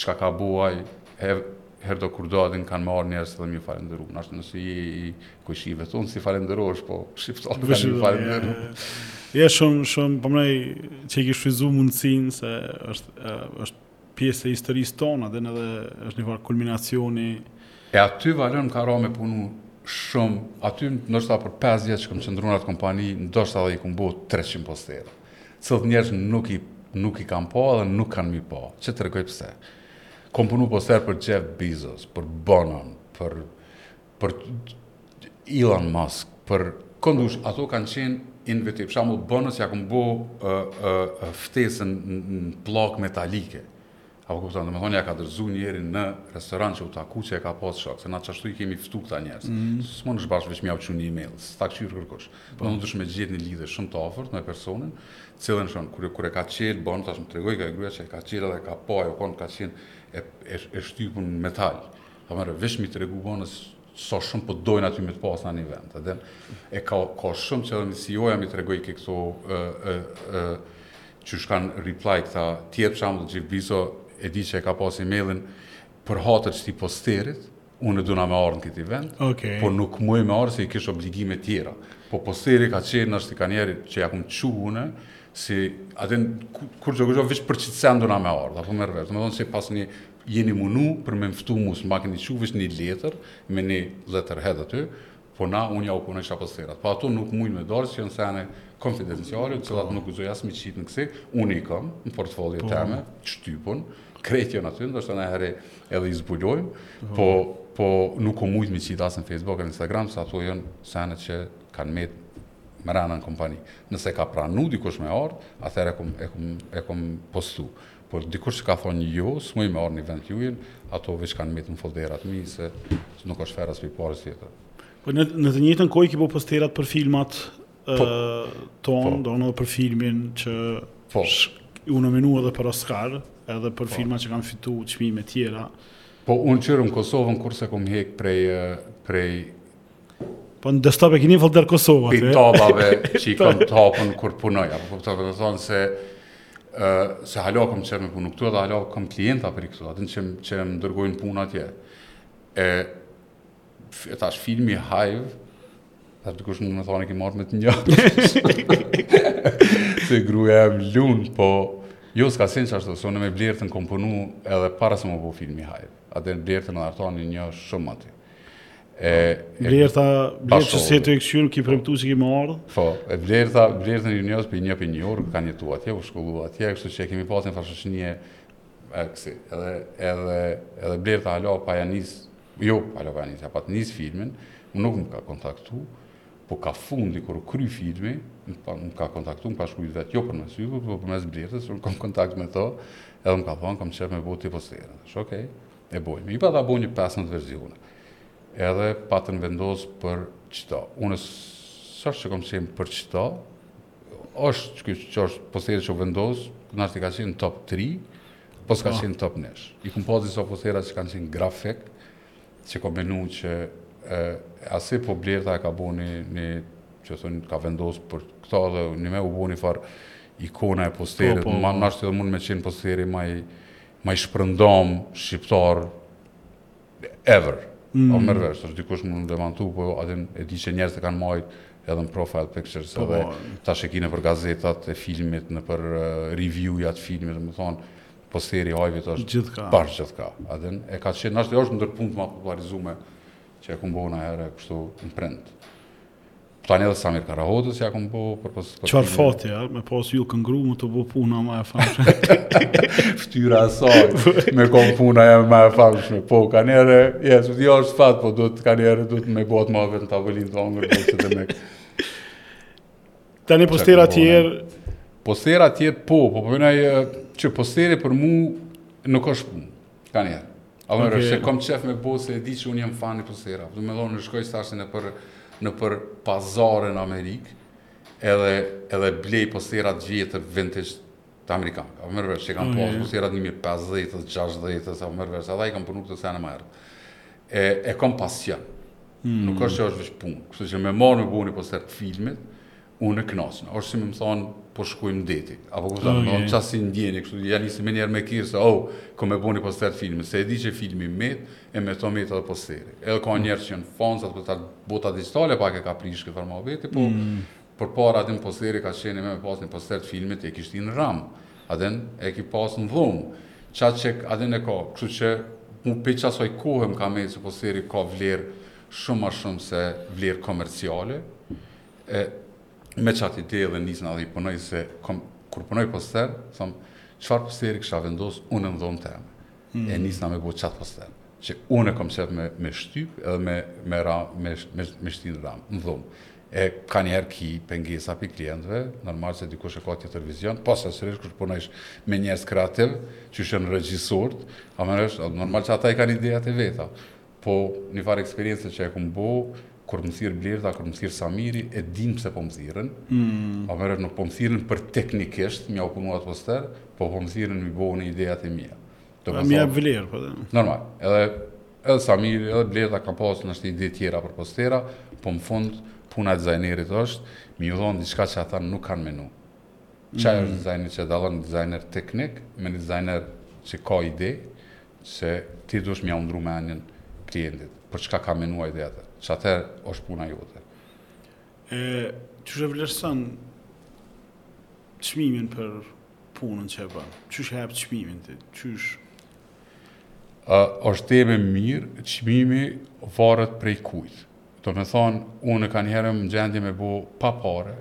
Çka ka bo ai, her, herdokurdo a din kanë me ardh njerëz edhe me ju falenderu. Nashtë nëse je i kojshive, thonë si falenderosh, po shqiptarë kanë me ju falenderu. Jo shumë, shumë, po menoj që e ki shfrytëzu mundësin, se është, është pjesë e historisë tonë, a din edhe është një farë kulminacioni. E aty vallahi m'ka ra me punu shumë, aty nashta për 5 vjetë që kom qëndru në atë kompani, nashta edhe i kom bo 300 postera. Cilët njerz nuk i nuk i kam pa edhe nuk kan mi pa, ça tregoj pse. Kom punu poster për Jeff Bezos, për Bonon, për për Elon Musk, për kondush ato kanë qenë invite. Për shembull Bonos ia kom bo ë ë ftesën në pllakë metalike. A po kupton, domethënë ia ka dorëzu njeri në restoran që u taku që e ka pas shok, se na çashtu i kemi ftu këta njerëz. Mm. S'mund të bash veç m'jau çu një email, s'ta kqyr kërkush. Po duhesh me gjet një lidhje shumë të afërt me personin, çelën sheh kur kur e ka çel Bono tash më tregoi ka gruaja që e ka çel edhe ka pa ajo kon ka qen e e, e shtypun metal. Po veç me i tregu Bonos Sa shumë po dojnë aty me të pasë në një vend, edhe e ka, ka shumë që edhe në CEO-ja më tregoj ke këto e, e, e, që s'kanë reply këta tjerë për shambull Jeff Bezos e di që e ka pasë e-mailin për hatër qëtij posterit, unë e du me ardh në këtë event, okay. po nuk muj me ardh se i kish obligime tjera. Po posteri ka qenë në shtë kanjeri që ia kom çu une, si atë kurgjo veç për çit sen don me ardh apo merr vetë. Domethënë se pas një Jeni munu për me mftu mu sma keni qu veq ni letër me ni letterhead aty po na unë jau punoj qa posterat po ato nuk mujn me dal se jon sene konfidenciale të cilat nuk guxoj as mi qit në kësi unë i kam në portfolio teme shtypun krejt jon aty ndoshta najherë edhe i zbulojm po po nuk u mujt mi qit as në facebook e instagram se ato jon sene që kan met mrena në kompani nëse ka pranu dikush me ardh atëherë e kom e kom e kom postu Por dikush që ka thonë jo, s'muj me ardh n'event t'jujin, ato veç kanë metë në folderat mi, se nuk është fer as për palës tjetër. Po në, në të njëjtën kohë ki bo posterat për filmat po, tanë, po, domethënë edhe për filmin që po, u nominu edhe për Oscar, edhe për po, filma që kanë fitu çmime tjera. Po unë çyre Kosovën kurrë s'e kom hek prej, prej Po në dështop e kini fëllë dërë Kosovë, atë? Pidallave që i kam topën kur punoj, apo po domethonë se se halo kom qef me punu këtu edhe halo kom klienta prej këtu, domethonë që, që më dërgojnë punë atje. E, e tash filmi Hive, dikush mun me thonë e ki marrë me të njofshëm, se gruja e me lun, po jo s'ka kenë qashtu, se unë me Blertën kom punu edhe para se m'u bo filmi Hive, domethonë Blertën edhe Artonin i njoh shumë atë. Blerta, Blertë Zeqiri, ki premtu që ki me ardhë? Po, e Blerta, Blertën ju njoh për një për një orë, ka jetu atje, u shkollu atje, kështu që kemi pas një fashëshinje, e kësi, edhe, edhe, edhe Blerta hala pa ia nis, jo, hala pa ia nis, ia pat nis filmin, më nuk më ka kontaktu, po ka fundi kur u kry filmi, më ka kontaktu, më ka shkru vetë, jo përmes dikuj, po përmes Blertës, unë kom kontakt me to, edhe më ka thonë, kom qef me bo ti posterin, shë okej, okay. E bojmë. I pata bo nja pesëmbëdhjetë versione. Edhe patën vendos për qëto. Unë s'është që kom qenë për qëto, është që kështu që është posteri që vendos, nashta ka qenë top 3, po s'ka po. qenë top njësh. I kom bo disa postera që kanë qenë grafik, që kom menu që e, asi po Blerta e ka bo një, një që thënë, ka vendos për këto dhe një me u bo një farë ikona e posterit, po, po, po. nashta edhe mund me qenë posteri ma i, Ma i shpërndam shqiptar ever. A merr vesh, tash dikush mund me demantu, po a din, e di që njerëzit e kanë majt edhe në profile pictures po, edhe po. tash e ki nëpër gazetat e filmit, nëpër review-ja të filmit, domethonë posteri i Hive-it është gjithka. Bash gjithka. A din, e ka qenë, nashta është ndër punët ma t'popullarizume që e kom bo najherë kështu në print. Tani dhe Samir Karahodës ja kom bo për pos për Çfarë fati ja, me pas ju kë ngru më të bo puna ma e famshme. Ftyra e saj, me kon puna ja ma e famshme. Po kanjiherë, jo s'di a është fat, po do të kanjiherë do të më bëhet ma vetë n'tavolinë të hongër do të të më. Tani postera të tjerë. Postera të tjerë po, po po vjen ai që posteri për mua nuk është punë. Kanjiherë. A merr vesh, se kom qef me bo, se e di që unë jam fan i posterave. Domethonë, unë shkoj tash nëpër, nëpër pazare në Amerikë, edhe, edhe blej posterat e vjetër vintage të Amerikanë. A merr vesh, që kam okay. pas posterat e 50, 60, a merr vesh, edhe i kam përnu këto sene ma herët. E, e kom pasion. Hmm. Nuk është që është veç punë. Kështu që me marrë me bo një poster të filmit, Unë kënaqem. Është si domethonë, po shkojmë n'deti. Apo ku ta them, çfarë si ndjeni kështu? Ja nisi menjëherë me kqyr se oh, kom me bo ni poster filmi, se e di që filmi met e me to met edhe posteri. Edhe ka njerëz që janë fans apo tash bota digjitale pak e ka prish këtë formë veti, po mm. përpara, a din, posteri ka qenë me pas një poster të filmit e ki shti në ram. A din, e ki pas në dhom. Ça që atë e ka, kështu që mu prej qasaj kohe m'ka met se posteri ka vlerë shumë më shumë se vlerë komerciale. E me qatë ide edhe nisna edhe i punoj se kom, kur punoj poster, thom, çfarë posteri kisha vendos unë në dhomë teme. Mm. E nisna me bo qatë poster, që unë e kom qef me, me shtyp edhe me, me, ra, me, me, me shti në ramë, në dhomë. E kanjiherë ki pengesa prej klientëve, normal se dikush e ka tjetër vizion, posaçërisht kur punojsh me njerëz kreativ, qysh janë regjisorët, a merr vesh, normal që ata i kanë idejat e veta. Po një farë eksperience që e kom bo, kur më thirr Blerta, kur më thirr Samiri, e din pse po më thirrën. Mm. A merr vesh, nuk po më thirrën për teknikisht, me jau punu at poster, po po më thirrën me i bo idejat e mija. Do më jap vlerë, po. Normal. Edhe edhe Samiri, edhe Blerta kanë pasur nashta ide tjera për postera, po në fund puna e dizajnerit është me ju dhonë diçka që ata nuk kanë menu. Qa mm. është dizajni që dallon dizajner teknik, me një dizajner që ka ide, Se ti duhesh me ja ndrru mendjen klientit, për çka ka menu ai dhe atë. Qatëherë është puna jote. E qysh e vlerëson çmimin për punën që e bën? Qysh e jep çmimin ti? Qysh, është temë e mirë, çmimi varet prej kujt. Do me thonë, unë kanjëherë jom në gjendje me bo pa pare,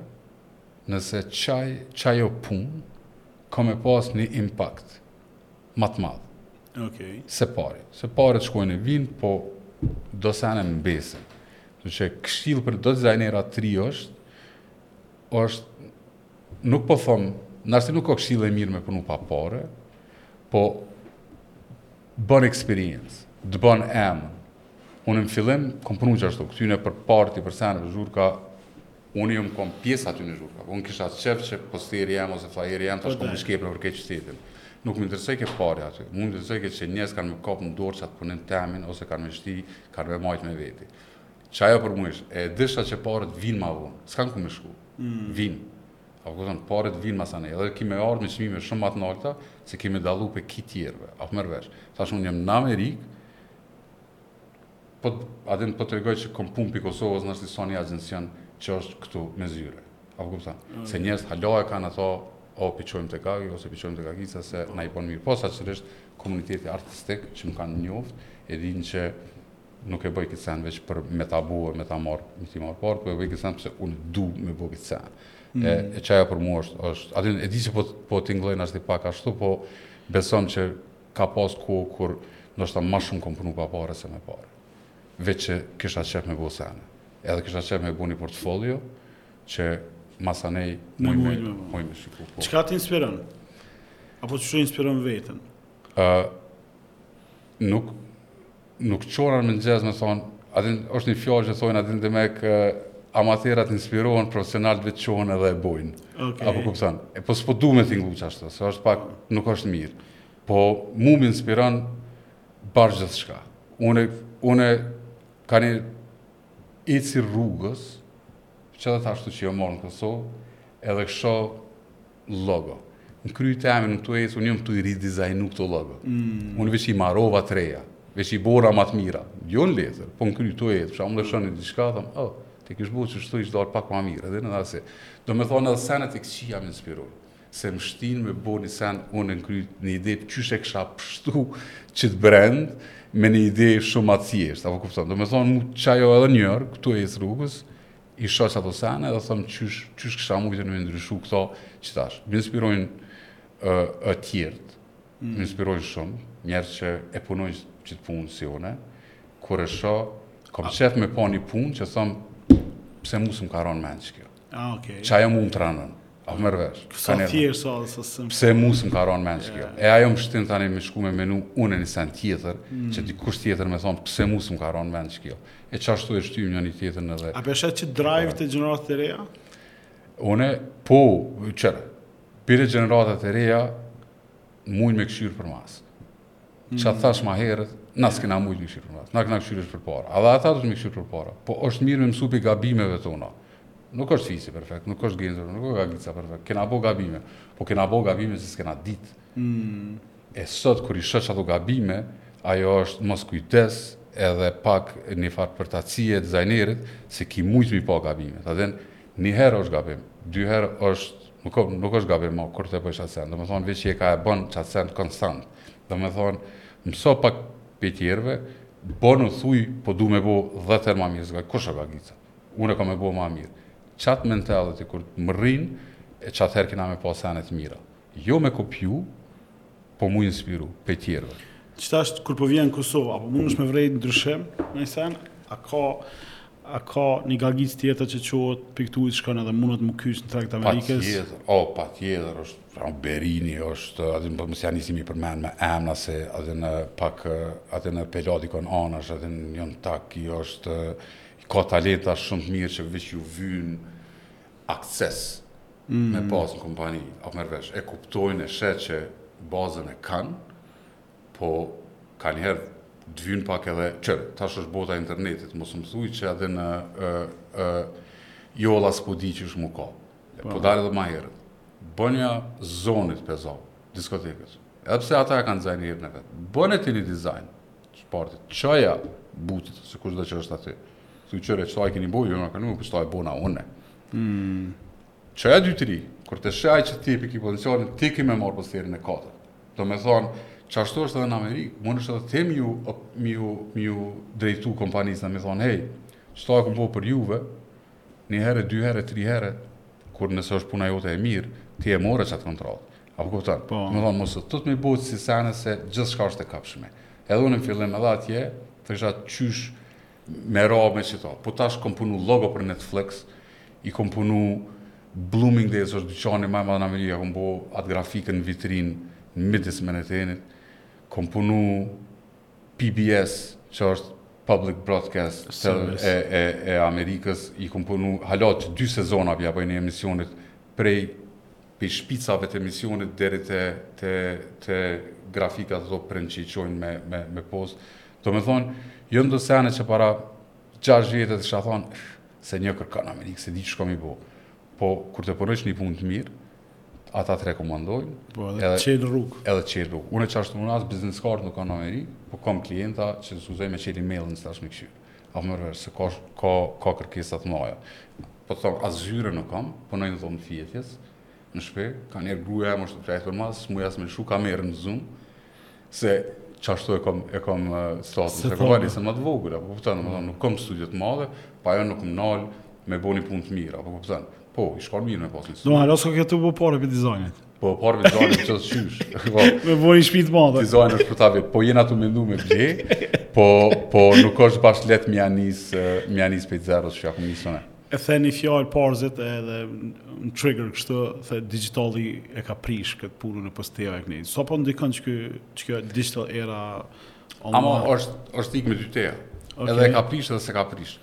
nëse qaj, qajo punë, ka me pas një impakt. ma të madh. Okay. Se pare. Se paret shkojnë e vinë, po do sene mbesin. Një këshillë për do dizajnera t'ri është, është, nuk po thom, ndoshta nuk o këshillë e mirë me punu pa pare, po bon eksperiencë, të bon emën. Unë në fillim, kom punu qashtu, këtyne për parti, për sene, për zhurka Unë jom kon pjesë aty në zhurka. Unë kisha qef që posteri jem ose flajeri jem tash po më shkon nëpër krejt qytetin. Nuk më interesojke pare aty. Më interesojke që njerëz kanë me kap në dorë qat punim temin ose kanë me shti, kanë me majt me veti. Qajo për mu ish, e dijsha që paret vinë ma vonë. S'kanë ku me shku. Mm. Vinë. A po kupton, paret vinë masanej. Edhe ki me ardhë me çmime shumë ma të nalta, se ki me dallu prej tjerëve. A po merr vesh. Tash unë jom në Amerikë, Po a din po tregoj që kom punë pi Kosovës ndoshta sa një agjencion që është këtu me zyre. A po kupton? Mm. Se njerëz hala e kanë ato o pi çojmë tek Agi ose pi çojmë tek Agi se na i bën mirë. Posaçërisht komuniteti artistik që më kanë njoft e dinë që nuk e bëj këtë sen veç për me ta bo e me ta marr, me t'i marr paret, po e bëj këtë sen pse unë du me bëj këtë sen. Mm. E, e qajo për mua është, është, a din, e di që po, po tingëllon ndoshta pak ashtu, po besom që Ka pas kohë kur ndoshta ma shumë kom punu pa pare se me pare. Veç që kisha qef me bo sene. Edhe kisha qef me bo ni portfolio që masanej muj me muj me shiku. Çka t'inspiron? Apo qysh e inspiron veten? Nuk Nuk çohna në mëngjes me thonë, a din, është një fjalë që thonë, a din demek amaterat inspirohen, profesionalët veç çohen edhe e bojnë. Okay. A po kupton. E po s'po du me tingëllu qashtu, se është pak, nuk është mirë. Po mu më inspiron bash gjithçka. Unë, unë ka një Eci rrugës, qe edhe tash që jom ardh në Kosovë, edhe i shoh logo. Në kry temin, unë tu ec, unë jom tu i ridizajnu këto logo. Mm. Unë veç i marova të reja, veç i bona ma të mira. Jo në letër, po në kry tu ec, për shembull shoh ni diçka, thom, oh, ta kish bo qështu ish dal pak ma mirë, dhe në dhe se. Do me thonë edhe senet e këqia më inspirojnë. Se më shtin me bo një sen unë në kry një ide për qysh e kisha pështu qët brend me një ide shumë ma të thjeshtë, a po kupton, domethonë mu qajo edhe njëherë, tu ec rrugës, i shoh qato sene edhe thom qysh, qysh kisha mujt unë me ndryshu këto qetash, më inspirojnë të tjertë, më mm. inspirojnë shumë, njerëz që e punojnë qët punë si une, kur e shoh, kom qef me pa një punë që thom, pse mu s'më ka ranë n'men qikjo, ah, okay. qajo mu më tranon, A më merr vesh. Sa thjesht sa dhe sa sëmë. Pse mu s'më ka ranë n'men qikjo. E ajo më shtin tani me shku me menu une një sen tjetër, mm. që dikush tjetër me thonë pse mu s'më ka ranë n'men qikjo. E qashtu e shtyjmë njëri-tjetrin edhe. A po e sheh qët drive te gjeneratat e reja? Une, po, kqyr. Kqyre gjeneratat e reja, mujnë me kshyrë përmas. Qa të thash ma herët, na s'kena mujtë me kshyrë përmas, se na kena kshyrë veç përpara, edhe ata duhet me kshyrë përpara, po është mirë me mësu pi gabimeve tona, nuk është Fisi perfekt, nuk është Genzer, nuk është Gagica perfekt, kena bo gabime, po kena bo gabime se s'kena ditë. Mm. E sot, kur i sheh qato gabime, ajo është moskujdes edhe pak një farë përtacije dizajnerit, se ki mujtë mi pa gabimet, a e din, një herë është gabim, dy herë është Nuk o, nuk është gabim ma, kur t'e bojsh çat sen. Domethënë veç që e ka e bon çat sen konstant. Domethënë mëso pak pej tjerëve, bonu thuj, po du me bo 10 herë ma mirë se kushe, Gagica. Unë kam me bo ma mirë. Çat mentality kur t'e mrrin, e çatëherë kena me pa sene të mira. Jo me kopju, Po mu inspiru, pej tjerëve. Qetash kur po vjen në Kosovë, a po mundesh me vrejt ndryshim në një sen? A ka, a ka një Gagicë tjetër që çohet pi ktuhit shkon edhe mundet mu kyç në treg të Amerikës? Patjetër, o patjetër, është, pra Berini është, aty po mos ja nisi mi përmend me emra se aty në pak atëherë p'e lo dikon anash, aty në Jon Taki është, ka talenta shumë të mirë që veç ju vyjnë akses me pas në kompani, a merr vesh, e kuptojnë e sheh që bazën e kanë, po kanjëherë të vyn pak edhe që tash është bota e internetit, mos më thuaj që edhe në ë ë jo valla s'po di qysh m'u kap. Po, po dalë edhe ma herët. Bonja Zonit, pe zo, diskotekës. Edhe pse ata e kanë dizajnerin e vet. Bone ti një dizajn. Partit. Çoja Butit, se kushdo që është aty. Thuj kqyre, qëta e keni bo ju nga ka nuk, qëta e bona une. Mm. Çoja dy tri, kur të sheh që ti po e ki potencialin, ti ki me marrë posterin e katër. Domethonë, qashtu është edhe në Amerikë, mundesh edhe ti mi ju, mi ju, mi ju drejtu kompanisë, dhe mi thonë, hej, qëta e kom bo për juve, një herë, dy herë, tri herë, kur nëse është puna jote e mirë, ti e more qatë kontratë. A po kupton? Po. Më thonë mos të t'bëhet si sene se gjithçka është e kapshme. Edhe unë në fillim edhe atje, s'e disha qysh me ra me qëta. Po tash kom punu logo për Netflix, i kom punu Bloomingdale's është dyqani ma e madhe në Amerika, kom bo atë grafikën në vitrinë në midis Manhattanit, kom punu PBS, që është Public Broadcast Service e, e, e Amerikës, i kom punu, hala tash dy sezona pja boj një emisioni prej pej shpicave të emisionit deri te te te grafikat ato print që i çojnë me me me postë domethënë jon do sene që para gjashtë vjetve t'kisha thonë s'e njoh kërkon n'Amerikë s'e di çka me bo po kur të punojsh një punë të mirë ata të rekomandojnë po edhe edhe çel rrugë edhe çel rrugë unë qashtu unë as biznes card nuk kam në Amerikë po kam klienta që s'guxoj me çel emailin tash me kshyr A merr vesh, se ka, ka, ka kërkesa të mdhaja. Po të thom, as zyre nuk kam, punoj në dhomë të fjetjes, në shpi, ka'njëherë gruja eme është tu flejtë përmas, s'muj as me lëshu kamerën në Zoom, se qashtu e kam, e kam setup, se, se kom, vallahi, se më të vogël, a po kupton, domethonë, nuk kam studio të madhe, po ajo nuk më nal me bo një punë të mirë, a po kupton, po, i shkon mirë me pasë një studio. Do, hala s'ka këtu po pare për dizajnin? Po pare n'dizajn s'ke qysh. Po. Me bo shtëpi të madhe. Dizajni është për ta vetë. Po jena tu mendu me ble. Po po nuk është bash lehtë me ja nis me ja nis pej zeros që a po nisën. E the një fjalë parëz ti edhe më trigger kështu, the digjitali e ka prish këtë punën e posteve e këni. Sa po ndikon që kjo digital era online? Amo është, është thikë me dy teha. Okay. Edhe e ka prish edhe s'e ka prish.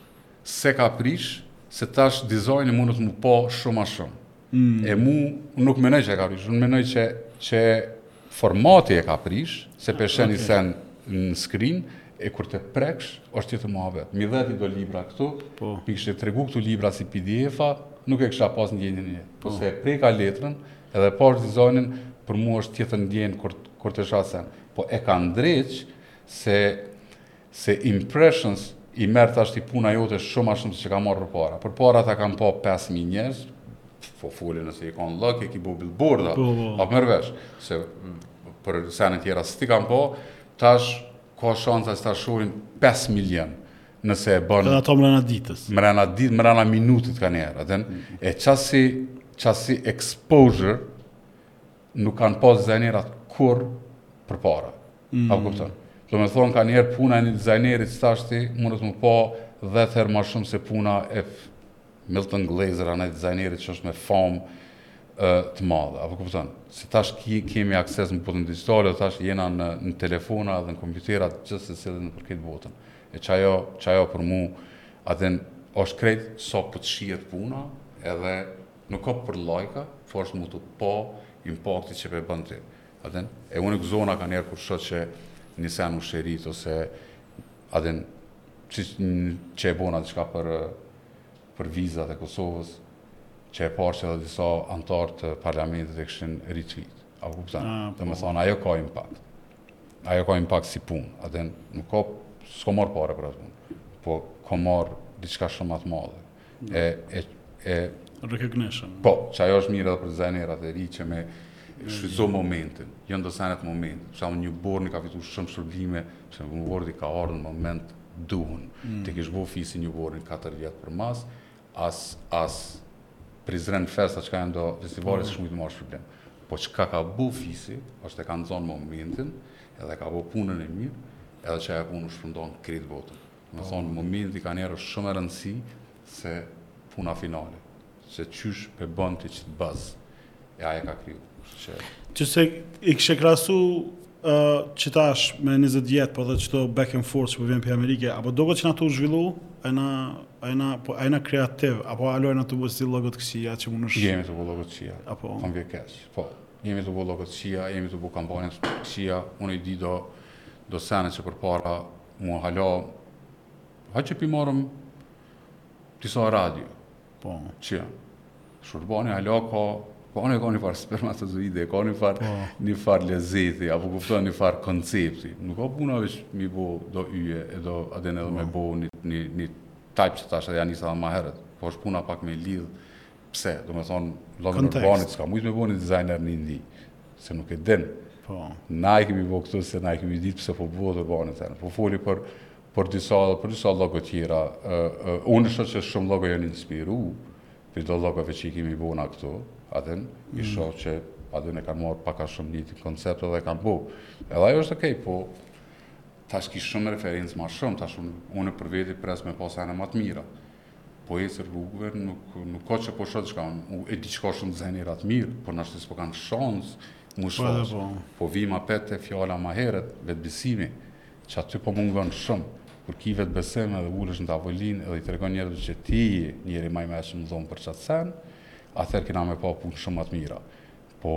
S'e ka prish, se tash dizajni mundet me u pa shumë ma shumë. Mm. E unë nuk menoj që e ka prish, unë menoj që, që formati e ka prish, se pe sheh okay. ni sen në skrin, e kur ta preksh, është tjetër muhabet. M'i dhe ti do libra këtu, po. m'i kishe tregu këtu libra si PDF-a, nuk e kësha pas ndjenjën një. Po, po se e preka letrën, edhe pashë dizajnin, për mu është tjetër ndjenjë kur, kur ta shoh senin. Po e ka ndreq, se Se impressions i merr tash ti puna jote është shumë ma shumë se që ka marrë përpara. Përpara ta kanë pa 5000 njerëz, po foli nëse je kanë lucky, e ki bo billboarda, po, po. a merr vesh, se për sene tjera s'ti kanë pa, tash ka shansa që ta shohin 5 milion nëse e bën. Edhe ato mrena ditës. Mrena ditë, mrena minutit kanjëherë, atë. E qasi qasi exposure Nuk kanë pas dizajnerat kurrë përpara. A kupton? Do me thonë kanjëherë puna e një dizajneri që tashti mundet m'u pa dhjetë herë ma shumë se puna e Milton Glaser, a naj dizajnerit që është me famë të madhe. A po kupton? Se tash kemi akses në botën digitale, dhe tash jena në, në telefona dhe në kompjuterat e gjithsecilit nëpër krejt botën. E qajo, qajo për mu, atëherë është krejt sa sa po t'shihet puna edhe Nuk ka për lajka, por është mu të pa impakti që pe bën ti. A din? E unë gëzohna kaniher kur shoh që një sen u share-it ose a din që që e bona diçka për për vizat e Kosovës, që e pashë që edhe disa anëtarë të parlamentit e kishin retweet. A kupton? Domethënë ajo ka impakt. Ajo ka impakt si punë, a din? Nuk ka s'ka marrë pare për atë punë, po ka marrë diçka shumë ma të madhe. e, e, e recognition. Po, që ajo është mirë edhe për dizajnerat e ri që me shfrytëzu momentin, jonë do sene moment. Se Newborn ka fitu shumë shpërblime, se Newborn ka ardhë në moment t'duhun. Mm. Ta kish bo Fisi Newborn 4 vjet përmas, as, as Prizren Fest, që ka e ndo festivalit, mm. s'mujt me marrë shpërblim. Po çka ka bo Fisi, është e ka nxon momentin, edhe ka bo punën e mirë, edhe që e punë shpërndon krejt botën. Methonë momenti kaniher shumë ma rëndësi se puna finale, se qysh pe bën ti qëtë buzz, e ajo ka kriju, kështu që... Qysh i kishe krahasu qetash me 20 vjet, po dhe qëto back and forth që po vjen prej Amerike, a po t'doket që jena tu u zhvillu, a jena, a jena, po, a jena kreativ, apo hala jena tu bo si logo t'kqija, që më nësh... Jemi tu bo logo t'kqija, apo... Po m'vjen keq, po, jemi tu bo logo t'kqija, jemi tu bo kampanja t'kqija, unë i di do, do sene që përpara Mua hala ha që pi marrim disa radio. Po. Qysh Urbani hala ka ka një ka një farë spermatozoide, ka një farë po. një farë lezeti, a po kupton një farë koncepti. Nuk ka puna veç mi bo do yje e do a din edhe me po. bo një, një, një type që tash edhe janë njësa ma herët. Po është puna pak me lidh Pse, domethonë, logon e Urbanit s'ka mujtë me bo një dizajner n'Indi, se nuk e din. Po. Na i kemi bo këtu, se na i kemi ditë pse po bëhet Urbani. Po foli për, për disa, për disa logo tjera. unë shoh që shumë logo janë inspiru, prej do logove që i kemi bo na këtu, a din, i mm. shoh që a din e kanë marrë pak a shumë njëjtin koncept dhe kanë bo. Edhe ajo është okej, po tash ki shumë referencë ma shumë, tash unë, unë për veti pres me pa sene ma të mira. Po eci rrugëve, nuk, nuk ka që po shoh diçka, e di që ka shumë dizajnera t'mirë, po ndoshta s'po kanë shansë, mu po shohë, po. po vim apet te fjala ma herët, vetëbesimi, që aty po mungon shumë, kur ki vetëbesim edhe ulesh në tavolinë edhe i tregon njerëzve që ti njeri ma i meçëm n'dhomë për qat sen, atëherë kina me pa punë shumë ma të mira. Po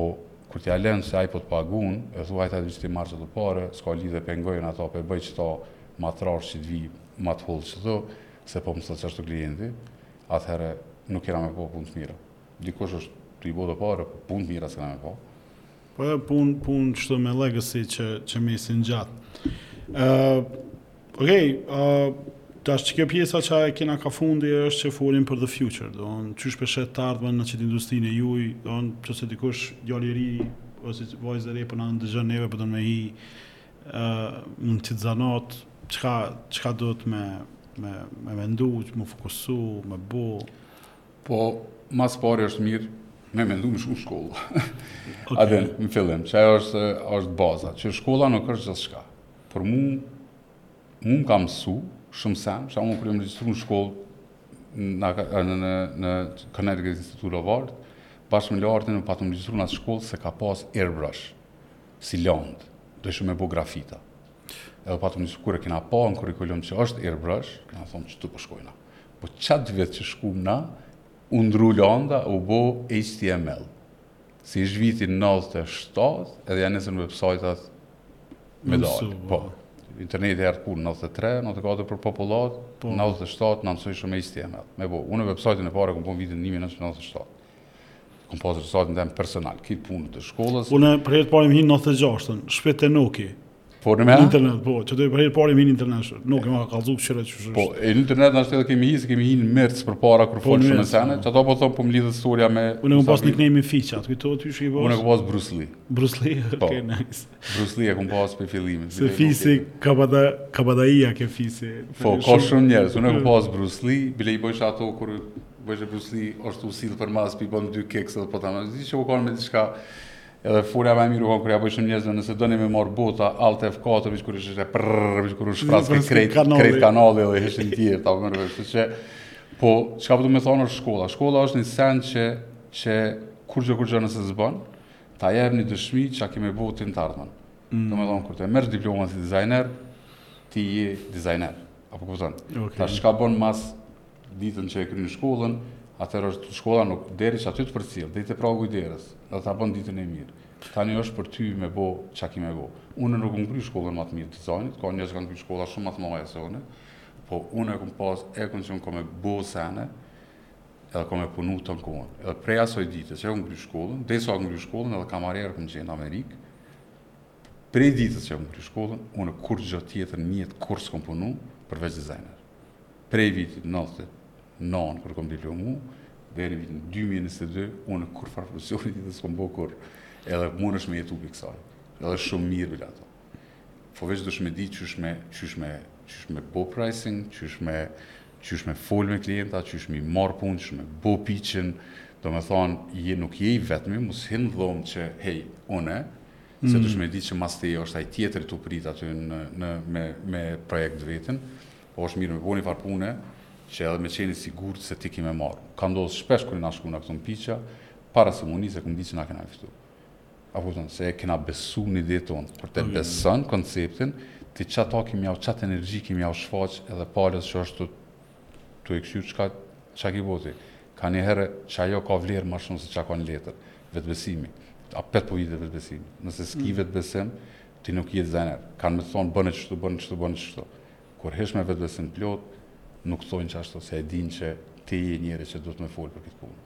kur t'ia len se ai po të pagun, e thu hajt de që t'i marr qëto pare, s'ka lidhje pe ngoj ata pe bëj qëta ma trashë qët vijë ma të hollë qëto, se po më thot qashtu klienti, atëhere nuk kena me pa punë të mira. Dikush është tu i bo do pare, po punë të mira s'kena me pa. Po jo punë punë qëtu me legacy që që mesin gjatë. Okej, tash që kjo pjesa që e kena ka fundi është që folim për the future, domethonë qysh pe sheh të ardhmen në qët industrinë e juj, domethonë që nëse dikush djalë i ri, ose vajzë e re që po na ndëgjon neve që po do me hi në qët zanat, çka, çka duhet me, me, me mendu, ku m'u fokusu, me bo? Po, ma s'pari është mirë me mendu me shku n'shkollë. okay. A din, në fillim, që ajo është, është baza, që shkolla nuk është gjithçka. Për mu, mu më ka mësu shumë sene, që unë u patëm regjistru në shkollë në Connecticut Institute of Art, bashkë me Lartin u patëm regjistru në atë shkollë se ka pas airbrush, si landë, dojshim me bo grafita. Edhe patëm regjistru kur kena pa në kurikulum që është airbrush, kena thonë qitu po shkojna. Po, po qat vjet që shkum na u ndrru landa, u bo HTML. Se ish viti 97, edhe ia nisën websajtat Me dalë, po. Interneti erdh ku në 93, 94 për popullatë, po. në 97 na mësojshin HTML. Me bo, unë website-in e parë e kom bo në vitin 1997. Kom pas website-in tem personal, si punë të shkollës. Unë për herë të parë kom hi në 96-ën, shpi te Noki. Po në me? Internet, po, qetu për herë t'parë hi në internet, Noki ma ka kallxu këqyre qysh është. Po, e në internet në ashtë edhe kemi hi, se kemi hi në mIRC përpara, kur po folshim sene, po. që ato po thonë, po më lidhët storia me... Unë e kom pas nickname-in fiqat, aty ti qysh e ke pas? Unë e kom pas Bruce Lee. Bruce Lee, po, okay, nice. Bruce Lee e kom pas për fillimin. Se fisi ka bada ka bada ia ke fisi. Po, ka shumë njerëz. Unë kom pas Bruce Lee, bile i bësh ato kur bësh Bruce Lee, ashtu si përmas, i bon dy keks apo po ta më. Diçi u kanë me diçka. Edhe fora më e mirë u kanë kur ja bojshim njerëzve nëse doni me marr bota alt F4 vish kur është prr vish kur është fras krejt krejt kanali dhe ishin të tjerë ta vëmë vesh se po çka po do të më thonë është shkolla. Shkolla është një send që që kurgjë kurgjë nëse s'bën, Ta jep një dëshmi çka ke me bo ti në të ardhmen. Domethënë kur ta merrsh diplomën si dizajner, ti je dizajner. A po kupton? Tash çka bën mas ditën që e kryen shkollën, atëherë është shkolla nuk deri qaty të përcjell, deri te pragu i derës, dhe ta bën ditën e mirë. Tani është për ty me bo çka ke me bo. Unë nuk kam kry shkollën më të mirë të dizajnit, ka njerëz që kanë kry shkolla shumë më të mëdha se unë, po unë e kam pas egon që unë kam me bo sene, Edhe kam me punu tanë kohën. Edhe prej asoj dite që e kom kry shkollën, derisa kom kry shkollën edhe kam ardh këtu kom qenë në Amerikë, prej ditës që e kom kry shkollën, unë kurgjo tjetër në jetë, kurrë s'kom punu, përveç dizajner. Prej vitit 99, kur kom diplomu, deri në vitin 2022, unë kurrfarë profesioni tjetër s'kom bo kurrë, edhe mundësh me jetu prej kësaj. Edhe shumë mirë, bile Po veç duhesh me ditë qysh me qysh me qysh me bo pricing, qysh me qysh me fol me klienta, qysh me marr punë, qysh me bo pitching, do me thonë, je nuk je i vetmi, mos hin n'dhomë që hej, une, mm. se duhesh me ditë që mas teje është ai tjetër tu prit aty në, në me, me projekt t'vetin, po është mirë me bo një farë pune, që edhe me qenë i sigurt se ti ki me marrë. Ka ndodhë shpesh kur kena shku në këto pitch-a, para se me hi e kem ditë që na kena fitu. A kupton, se e kena besu në idenë tonë, kur ti e beson konceptin, ti qatë e ke me jau, qatë energji ke me jau shfaq edhe palës që është tu, tu e kqyr qka qa ki bo ti. Ka një herë që ajo ka vlerë ma shumë se qa ka në letër. Vetëbesimi. Apet po vij te vetëbesimi. Nëse s'ki vetëbesim, ti nuk je dizajner. Kanë me të thonë bone qështu, bone qështu, bone qështu. Kur hish me vetëbesim plot, nuk thonë qashtu, se e dinë që ti je njeri që duhet me folë për këtë punë.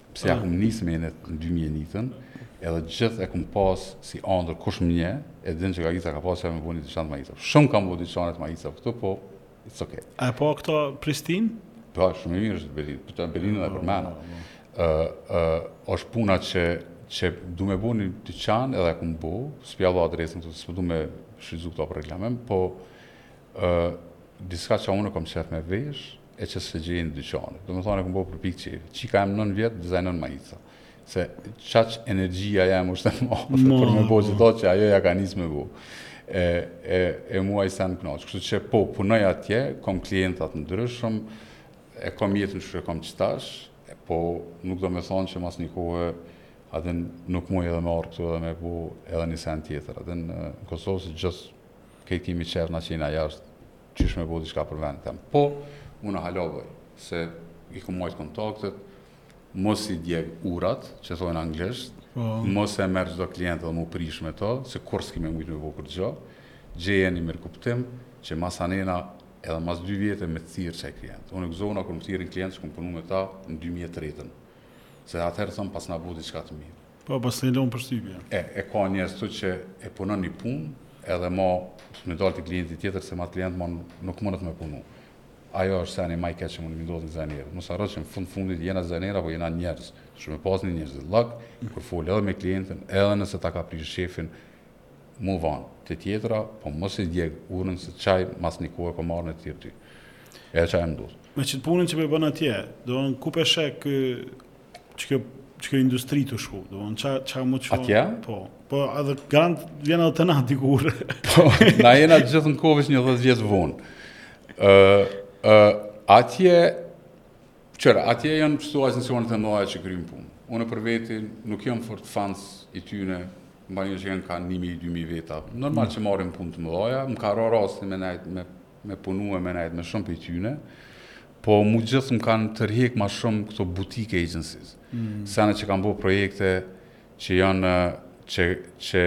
Pse ja kum nis me në dy mijë e njëshën edhe gjith e kum pas si andërr kush më njeh e din që Gagica ka pas që me bo ni dyqan të maicave shumë kam bo dyqane të maicave këtu po it's ok a po këtu Prishtinë? po shumë i mirë është Berlin për të Berlin edhe për mu ama është puna që që du me bo një dyqan edhe e kum bo s'po ta dha adresën se s'po du me shfrytëzu këtë për reklamim po diçka që unë kom qejf me vesh e që s'e gjej në dyqane. Do me thonë e kom bo për pikë të qejfit qe ka jem nëntë vjet, dizajnoj maica. Se qaq energjia jeme është e madhe, për me bo qe do që ajo ja ka nisë me bo. E, e, e mu ai sen më knaqë. Kështu që po, punoj atje, kom klientat e ndryshëm, e kom jetën që e kom qëtash, po nuk do me thonë që mas një kohe atë nuk muj edhe me ardhë këtu edhe me bo edhe një sen tjetër. Atë në Kosovë si gjithë këta kemi qëllim që jena jashtë, Qysh me bo diçka për vend tem. Po, unë hala boj, se i kum majtë kontaktet, mos i djeg urat, që thojnë anglisht, po. mos e merr çdo klient dhe mu prish me to, se kurrë s'ki me mujtë me bo kurgjo, gjeje një mirëkuptim, që masanena edhe mas dy vjete me të thirë qaj klient. Unë e gëzohna kur më thirrin klientë që kom punu me ta në 2003-ën, se atëherë thom paskna bo diçka të mirë. Po pastaj lën përshtypje. E, e ka njerëz këtu që e punon një punë, edhe ma me dalë te klienti tjetër se me atë klient ma nuk mundet me punu. Ajo është seni më i keq që mund t'i ndodhë një dizajneri. Mos harro që në fund t'fundit jena dizajnerë apo jena njerëz. Dush me pas një njerëzllëk, kur fol edhe me klientin, edhe nëse ta ka prish qejfin, mu vonu. Të tjetra, po mos e djeg urën se qaj mas një kohe po merr në t'thirrë ty. E qajo ndodh. Me qit punën që po bën atje, dokund peshë ky Që kjo që kjo industri te shku, do të thonë ça më çon. Atje? Po. Po edhe grand vjen edhe të na dikur. Po, na jena gjithë nja ku di nja 10 vjet vonë. Ë ë atje Qërë, atje janë kështu agjencionet e mëdha që kryjnë punë. Unë për veti nuk jam fort fans i tyne, meqë janë ka 1.000-2.000 veta. Normal mm. që marrin punë të mëdhaja, më ka ra rasti me nejtë me me punue me nejt me shumë prej tyne, po mu gjithë më kanë tërhjek ma shumë këto boutique agencies, mm. sene që kanë bo projekte që janë që, që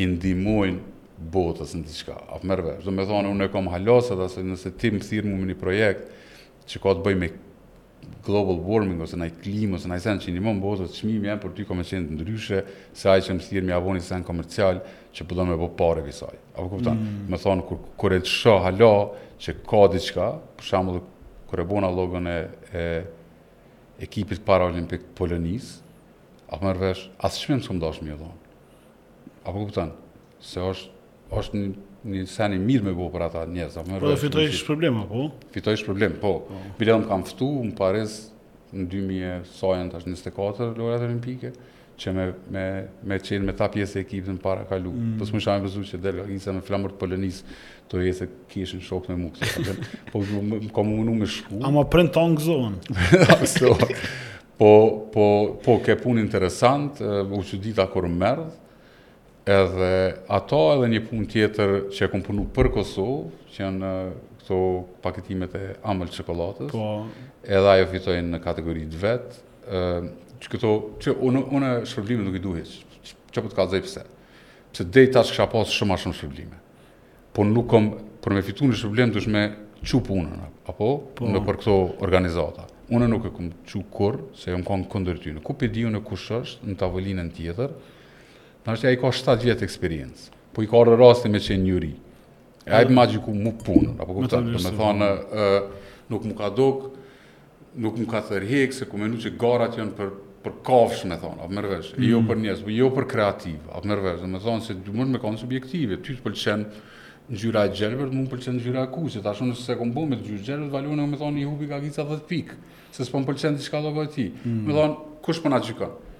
i ndihmojnë botës në diçka, a po merr vesh. Do me thonë, unë e kom hala sot, ase nëse ti më thirr mu me një projekt që ka të bëj me global warming ose naj klimë ose naj sen që i ndihmon botët, çmimi jem për ty ka me qenë ndryshe se aj që më thirr me ia bo ni sen komercial që po don me bo pare prej saj. A po kupton? Mm. Me thonë, kur, kur e shoh hala që ka diçka, për shembull, kur e bona logon e, e ekipit paraolimpik të Polonisë, a po merr vesh, as çmim s'kom dashtë me ia dhonë. A po kupton? Se është është një, një sen i mirë me bo për ata njerëz. Po edhe fitoi shpërblim, apo? Fitoi shpërblim, po. po. Bile unë kam ftu, në Paris, në 2000 sa jem tash 24 lojërat olimpike, që me, me, me qenë me ta pjesë e ekipit në parakalim. Mm. Po s'u mësova që del, isha me flamur të Polonisë, të e se kishin shokë me mu. po më kam unu me shku. Ama prapë tan gëzohen? Po, po, po, ke punë interesant, u çudita kur m'erdh, Edhe ato edhe një punë tjetër që e kom punu për Kosovë, që janë këto paketimet e amël çokollatës. Po. Edhe ajo fitoi në kategori të vet. ë që këto që unë unë shpërblime nuk i duaj. Çka po të kallzoj pse? Pse deri tash kisha pas shumë më shumë shpërblime. Po nuk kom, për me fitu në shpërblim duhesh me çu punën apo po. nëpër këto organizata. Unë nuk e kom çu kurr se jam kon kundër tyne. Ku pe di unë kush është në tavolinën tjetër? Ndoshta ai ka 7 vjet eksperiencë. Po i ka ra rasti me qenë në juri. E ai ma gjykon mu punë, a po kupton? Do me thonë, nuk mu ka dok, nuk mu ka tërhek, se kom menu që garat janë për për kafshë me thonë, a po merr vesh, mm. jo për njerëz, jo për kreativ, a po merr vesh, do me thonë sende mund me konë subjektive, ty të pëlqen ngjyra e gjelbër, mu m'pëlqen ngjyra e kuqe, tash unë nëse s'e kom bo me ngjyrë t'gjelbër, logon e me thonë i hupi ka nja 10 pikë, se s'po më pëlqen diçka n'logo ty. Mm. Me thonë, kush po na po gjykon?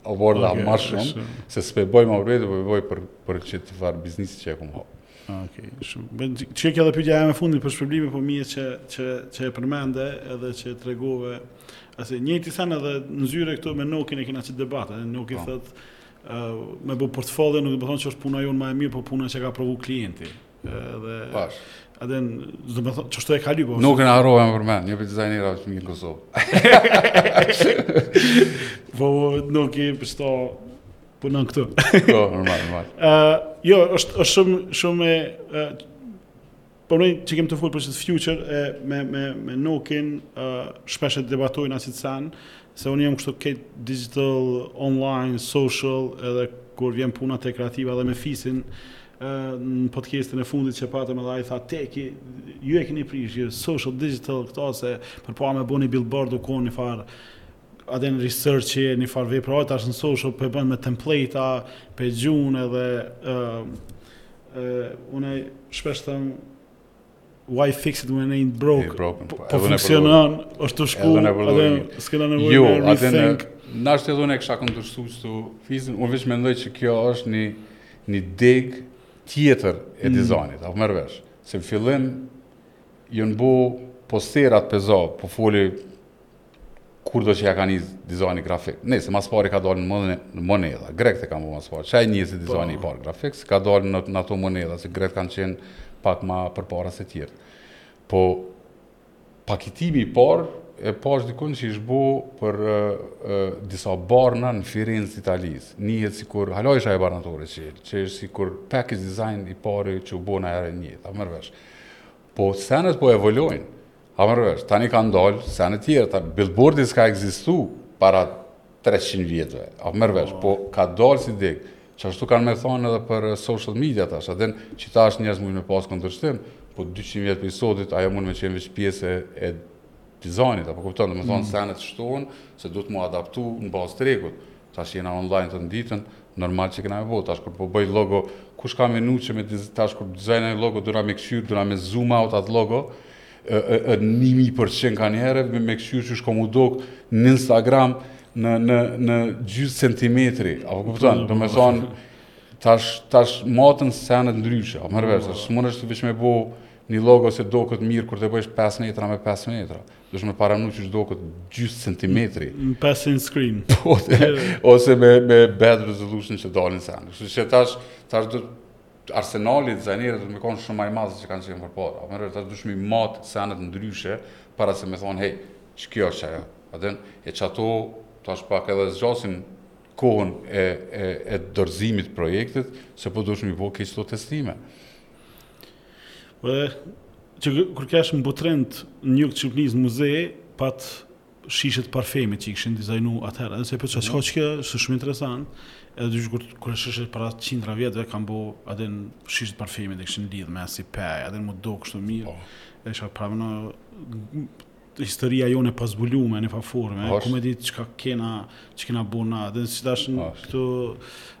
O borda, okay, ma shumë, shum. se s'pe boj ma për veti, po boj për, për qit farë biznisi që e kom hapë. Ok, shumë. Qe kjo edhe pytja jeme e fundit për shpërblimi, po mirë që, që, që e përmende edhe që e tregove, se një send edhe në zyre këtu me Nokin e kena qit debat, Noki oh. Po. thotë, uh, me bo portfolio, nuk domethonë që është puna jonë ma e mirë, po puna që ka aprovu klienti. Edhe Pash. Aden, do të thotë çështë e ka lypur. Nuk e harrova më përmend, një dizajner është në Kosovë. Po nuk i pësto punon këtu. Po, normal, normal. Ë, uh, jo, osht osht shumë shumë e uh, Po ne që kemi fol për the future e me me me Nokin, ë uh, shpesh e debatojmë asi sen, se unë jam kështu ke digital, online, social, edhe kur vjen puna te kreativa dhe me Fisin, Në podcastin e fundit që patëm edhe ai tha teki, ju e keni prish, ju social digital këto se për pa me bo ni billboard u kon një farë a din, research e një farë vepër, tash në social po bon me template-a, për gjunë edhe uh, uh, une shpesh thom why fix it when it ain't broke? Ain't broken, po, po funksionon, është tu shku, edhe s'kena nevojë jo, me rethink. Jo, tash edhe unë e kisha kundërshtu qitu Fisin, unë veç mendoj që kjo është një, një degë tjetër e mm. dizajnit, mm. a po m'merr vesh. Se n'fillim janë bo posterat, po e zo, po flas Kur do që ja ka nis dizajni grafik? Nëse ma s'pari ka dalë në monedha, grekt e kanë ma s'pari. Qaj është dizajni i po. parë grafik, se ka dalë në, në ato monedha, se grekt kanë qenë pak ma përpara se tjert. Po, paketimi i parë, e pash dikun që ish bo për e, e, disa barna në Firenze të Italisë. Njëfar sikur, hala ish ajo barnatore çelë, që ish sikur package design i pari që u bo nëherë n'jetë, a m'merr vesh. Po, senet po evoluojnë, A po m'merr vesh, tani kanë dalë sene tjera, tash billboardi s'ka ekzistu para 300 vjetëve, a po m'merr vesh, po ka dalë si degë, qashtu kanë me thanë edhe për social media tash, a din, që tash njerëz mujnë me pasë kundërshtim, po 200 vjetë prej sodit, ajo mund me qenë veç pjesë e dizajnit, a po kupton, domethonë mm. senet shtohen, se duhet m'u adaptu në bazë të tregut, Tash jena online tën ditën, normal që kena me bo, tash kur po boj logo, kush ka menu që me diz, tash kur dizajnon një logo, duna me kqyrë, duna me zoom out atë logo, e ni mi përqen kanihere, me, me kqyrë qysh ka m'u dokë në Instagram, në, në, në gjys centimetri, a po kupton, domethonë, tash, tash maten senet ndryshe, a m'merr vesh, tash s'munësh ti veç me bo një logo se doket mirë, kur ta bojsh 5 metra me 5 metra, Dush me pa edhe qysh doket gjys centimetri. Nëpër screen. Po, ose me, me bad resolution që dalin sene. Kështu që tash, tash arsenali i dizajnerit duhet me konë shumë ma i madh se ç' kanë qenë përpara. A m'merr, tash dush me matë senet ndryshe, para se me thonë, hej, qe kjo është ajo. A din, e qato, tash pak edhe zgjasin kohën e, e, e dorëzimit t'projektit, se po dush me bo qashtu testime. Dhe që kur kesh në Butrint, në jug të Shqipërisë, në muze, pat shishe të parfemit që i kishin dizajnu atëherë, edhe se po çka çka që është shumë interesant, edhe dysh kur, kur është shishe para qindra vjetëve, kanë bo edhe në shishe të parfemit, e kishin lidhë me asi pej, edhe në mëdo kështu mirë, oh. Është prapë historia jonë e pazbulume, në një farë forme, ku me ditë çka kena, çka kena bo na, edhe si tash në këtu,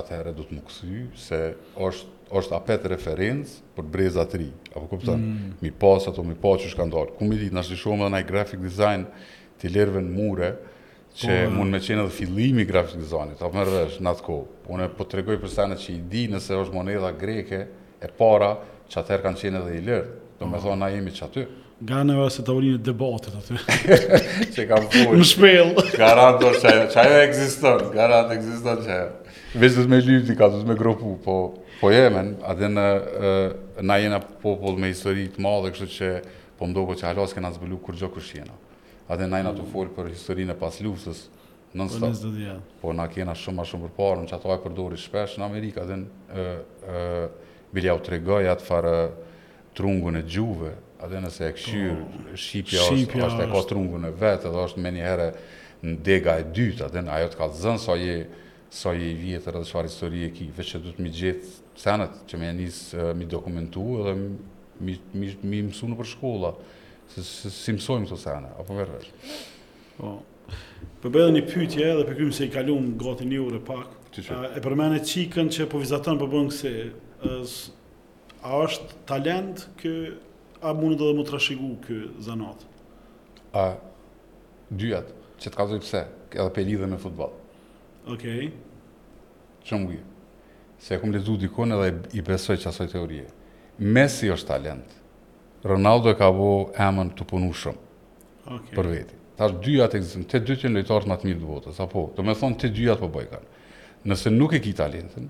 atëherë do të mund kthehet se është është apet referencë për brezat e ri. Apo kupton? Mm. M'i pas ato m'i pa qysh kanë dalë. Ku me ditë, nashta edhe naj graphic design të ilirëve në mure, që po, mund me qenë edhe fillimi graphic designit, apo merr vesh, në atë kohë. Unë po tregoj për sene që i di nëse është monedha greke e para, që atëherë kanë qenë edhe ilirë. Do me thonë, na jemi që aty. Garant vizatu ilirët aty. Çka po. Në shpellë. Garant që ajo, që ajo ekziston, garant ekziston që ajo. Veç duhet me lypë, ka duhet me gropu, po, po jemi, edhe në, na jena popull me histori të madhe, kështu që po më doket që hala s'kena zbulu kurgjo kush jena. Edhe na jena tu folë për historinë e pas luftës, non po, stop. Po na kena shumë ma shumë përpara, që ato e përdori shpesh në Amerikë, edhe në, bile ju tregoj atë farë, trungun e gjuhëve, edhe nëse e kqyr, po, Shqipja është, është e ka trungun e vet, edhe është me njëherë në dega e dytë, edhe ajo të kallzon, sa je, sa je i vjetër edhe çfarë histori e ki, veç që duhet m'i gjetë senet, që me nisë m'i dokumentu edhe m'i, m'i, m'i mësu nëpër shkolla, si, si, si mësojmë këto sene, apo merr vesh. Po, po e bëj edhe një pytje edhe po e kryjmë se i kalum gati një orë pak, e përmende çikën që po vizaton, po po bën kësi, A është talent ky a mundet edhe me u trashigu ky zanat? A, dyjat që të kallzoj pse edhe pe lidhe me futboll. Okej. Shumë mirë. Se e kum lexu dikun edhe i besoj qasoj teorie. Messi është talent. Ronaldo e ka bo emën tu punu shumë. Okej. Për veti. Tash dyjat ekzistojnë. Të dytë janë lojtarët më të mirë të botës, apo? Do me thonë të dyjat po bëjkan. Nëse nuk e ki talentin,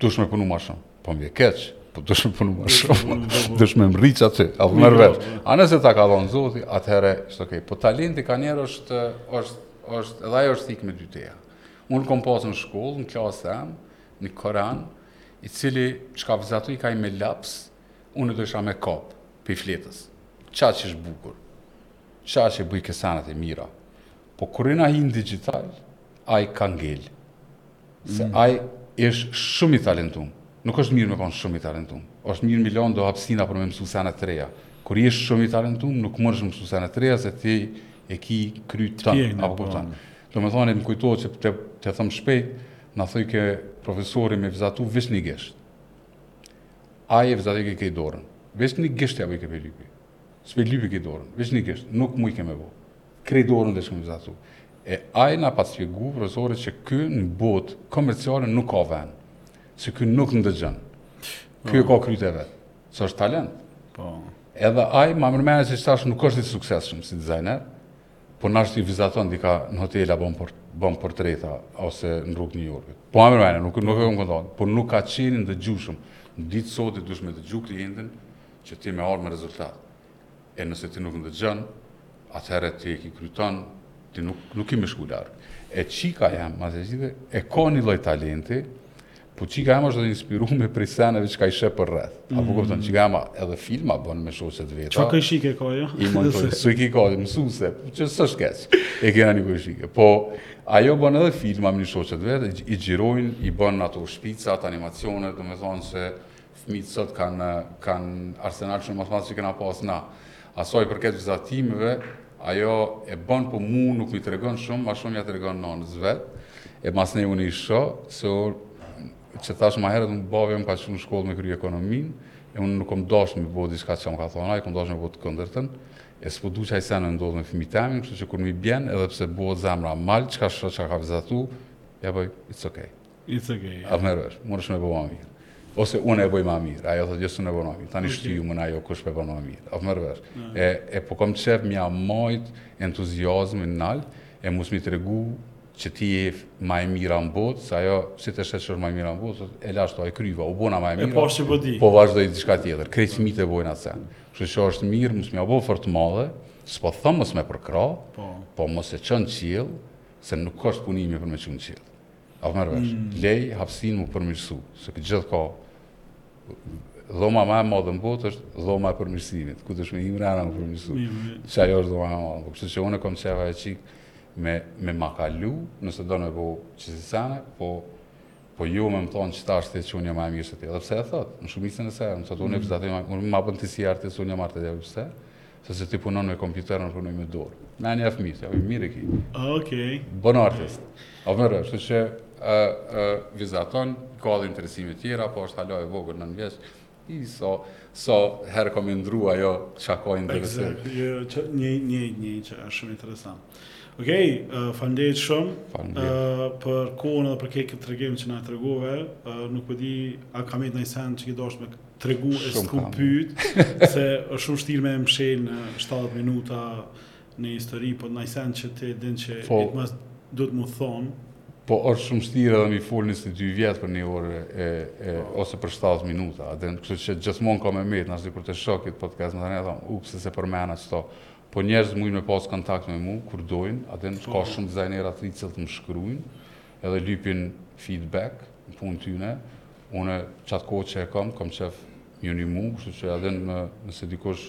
Dush me punu ma shumë. Po më vje keq, po dush me punu ma shumë. Dush me mrri qaty, a po merr vesh. A nëse ta ka dhonë zoti, atëhere, është okej. Po talenti ka njiherë është, është, është, edhe ajo është thikë me dy teha. Unë kom pasë në shkollë, në klasë teme, një korean, i cili çka vizatojke ai me laps, unë dojsha me kapë prej fletës. Qaq që është bukur, qaq i bojke senet e mira, Po kur kena hi në digital, ai ka ngel. Se mm. ai është shumë i talentum. Nuk është mirë me konë shumë i talentum. është mirë me lanë do hapsina për me mësu sene të reja. Kur je shumë i talentum, nuk munesh me mësu sene të reja, se ti e ki kry të tanë. A po, po kupton. Po. Do me thonë, e më kujtohet që të, të them shpejt, na thojke profesori me vizatu veç një gisht. Ai e vizatke krejt dorën. Veç një gisht ja bojke po lypi. S'po lypi krejt dorën, veç një gisht, nuk mujke me bo. Krejt dorën veç me vizatu. E ai na pat shpjegu profesori që ky në botë komerciale nuk ka vend. Se ky nuk ndëgjon. Ky e po. ka kryt e vet. Sa është talent. Po. Edhe ai ma merr menja që tash nuk është i suksesshëm si dizajner, po nashta vizaton diku në hotel apo bën portreta ose në rrugë New Yorkit. Po më vjen, nuk nuk e kam konton, por nuk ka qenë i ndëgjushëm. Në ditë sotit duhet me dëgju klientin, Që ti me ardhë me rezultat. E nëse ti nuk ndëgjon, atëherë ti e ki kryt ton, ti nuk, nuk ki me shku larg. E çika jem, ma se gjithë, e ka një lloj talenti, po çika jem është e inspirume prej seneve çka i sheh përreth. Mm. A po kupton, çika jem edhe filma bën me shoqet e veta. Qa ka ishike ka, jo? I më të su i ki ka, mësu se, që së është keq, e kena një ka ishike. Po, ajo bën edhe filma me një shoqet veta, i xhirojnë, i bën ato shpicat, animacionet, do me thonë se, Fëmijët sot kanë kanë arsenal shumë më të madh se kena pas na. A sa i përket vizatimeve, ajo e bën, po mu nuk mi tregon shumë, ma shumë ja tregon nënës vet. E masnej unë i shoh se o, që thash më herët, unë babi më ka çuar në shkollë me kry ekonominë, e unë nuk kam dashur me bo diçka që më ka thonë ai, kam dashur me bo të kundërtën. E s'po du qaj sen me ndodh me fëmijë temin, kështu që kur mi bjen, edhe pse bëhet zemra mal, çka shoh çka ka vizatu, ja bëj it's okay. It's okay. A merr vesh, munesh me bo ma mirë. Ose unë e bëj ma mirë, ajo thotë jo se unë e bëj ma mirë. Tani shtyju unë ajo kush me bo ma mirë. A merr vesh. E, e po kom qef m'ja majt entuziazmin nalt, e mos me i tregu që ti je ma e mira në botë, se ajo si ta sheh që është ma e mira në botë, e lash ato, e kryva, u bona ma e mira, e po, po, po vazhdoj diçka tjetër, krejt fmitë e bojnë atë sen. Sheh që është mirë, mos me ja bo fort të madhe, s'po them mos me përkrah, po, po mos e ço në qiell, se nuk është punimi për me çu në qiell. A po merr vesh. Mm. Lej hapësinë m'u përmirësu, se këtë gjithë ka dhoma më e madhe në botë është dhoma e përmirësimit, ku të shme i mrena më përmirësu, që ajo është dhoma e madhe. Po kështu që unë kom qef ajo çikë me, me ma kalu, nëse don me bo qësi sene, po po jo me më thonë që tash që unë jam ma e mirë se ti. Edhe pse e thotë, në shumicën e se, më thotë, unë e pëzda të jam, unë ma bën ti s'je artist, unë jam artë edhe pse, Se ti punon me kompjuter unë punoj me dorë. A ki fmi, sa fmi, mirë e ki. Ok. Bon artist. A mirë, kshtu që vizaton, ka dhe interesime tjera, po është halo e vogër në nëvjesh, i so, so herë kom indrua jo që ka interesim. Exact, një, një, një, që është shumë interesant. Ok, uh, faleminderit shumë uh, për kohën dhe për këtë tregim që na tregove. Uh, nuk po di a kam një send që ki dasht me tregu e s't'kom pyt, se është shumë shtirë me e mshelë në 70 minuta një histori, po një sen që ti din që po, it must, duhet m'u thonë. Po është shumë shtirë edhe me folë njëzet e dy vjet për një orë, e, e, po. ose për 70 minuta, a din, kështu që gjithmonë ka me metë, ndoshta kur ta shoh kit podcast, muj me thonë, uh, pse s'e përmena qeta, po njerëz mujnë me pasë kontakt me mu, kur dojnë, a din, po. ka shumë dizajnera të ri të cilët më shkrujnë, edhe lypin feedback në punë të tyne, une qatë kohë që e kam, kam qef me iu ndihmu, kështu që a din nëse dikush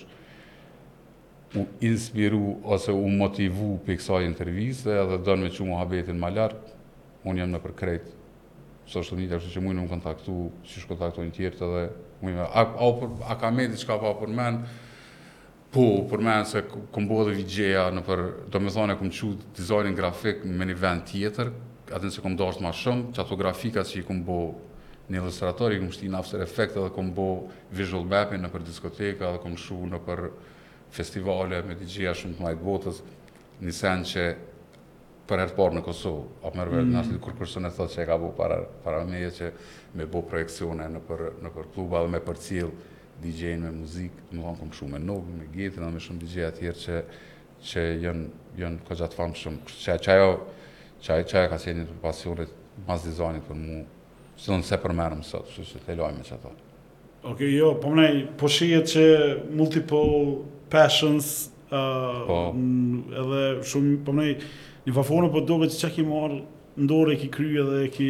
u inspiru ose u motivu prej kësaj interviste edhe don me çu muhabetin ma lartë, unë jam nëpër krejt social media, kështu që mujnë me m'kontaktu, qysh kontaktojnë tjerët edhe mujë me, a, a, a kam diçka pa përmend, Po, s'e përmend se kom bo edhe VJ-a nëpër, domethënë e kom çu dizajnin grafik me një vend tjetër, atëherë se kom dashtë ma shumë, që ato grafikat që i kom bo në Illustrator i kom shti në After Effect edhe kom bo visual mapping nëpër diskoteka edhe kom shku nëpër festivale me DJ-a shumë të mdhaj të botës, një send që për herë të parë në Kosovë, a po merr vesh, mm. kërkush s'mun e thotë se e ka bo para para meje që me bo projeksione nëpër nëpër kluba dhe me përcjell DJ-në me muzikë, do të thonë kam shumë me Nobin, me Guettën, edhe me shumë DJ-a të tjerë që që janë janë kogja të famshëm, kështu që që ajo që ajo që ajo ka qenë një pasion mas dizajnit për mu, se ato s'i përmenëm sot, kështu që të lojme që ato. Ok, jo, domethënë, po shihet që multiple passions, uh, po. edhe shumë, domethënë, gjithmonë po doket që që ki marë, n'dorë ki krye dhe ki,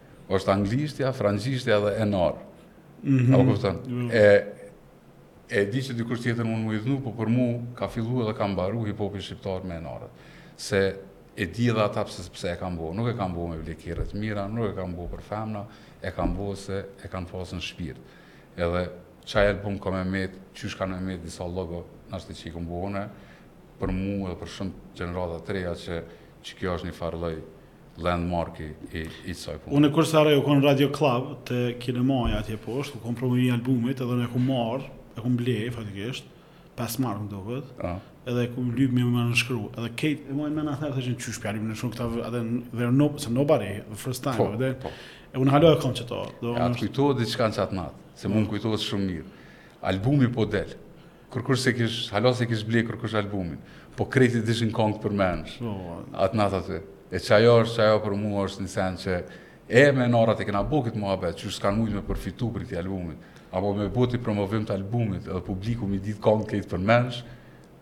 është anglishtja, frangjishtja dhe NR. Mm -hmm. A po kupton? Mm -hmm. E, e di që dikush tjetër mun m'u idhnu, po për mu ka fillu edhe ka mbaru hip-hopi shqiptar me NR-t. Se e di edhe ata pse, pse e kanë bo. Nuk e kanë bo me ble kerre t'mira, nuk e kanë bo për femna, e kanë bo se e kanë pasë në shpirt. Edhe qaj album ka me metë, qysh kanë me metë disa logo, ndoshta që i kom bo une, për mu edhe për shumë gjenerata të reja që, që kjo është një farloj landmarki i kësaj pune. Unë kur sa re u kon Radio Club te kinemaja atje poshtë, u kon promovimi i albumit, edhe unë e kom marr, e kom ble faktikisht, 5 marka më duket. Ah. Edhe e kom lyp me më nënshkru. Edhe këta, e maj men atëherë thoshin qysh po ia lyp nënshkrimin, shumë këta atë they're no se nobody the first time, po, edhe. Po. E unë hala e kam çeto. A t'kujtohet diçka në çat natë, se mu m'kujtohet shumë mirë. Albumi po del. Kurkush s'e kish, hala s'e kish ble kurkush albumin, po krejt i dishin kongët përmendsh, po, po. atë natë aty. E qajo është, qajo për mua është një sen që edhe me NR-at e kena bo këtë muhabet, që s'kanë mujtë me përfitu prej këtij albumit, apo me bo promovim të albumit, edhe publiku me i ditë kongët krejt përmendsh,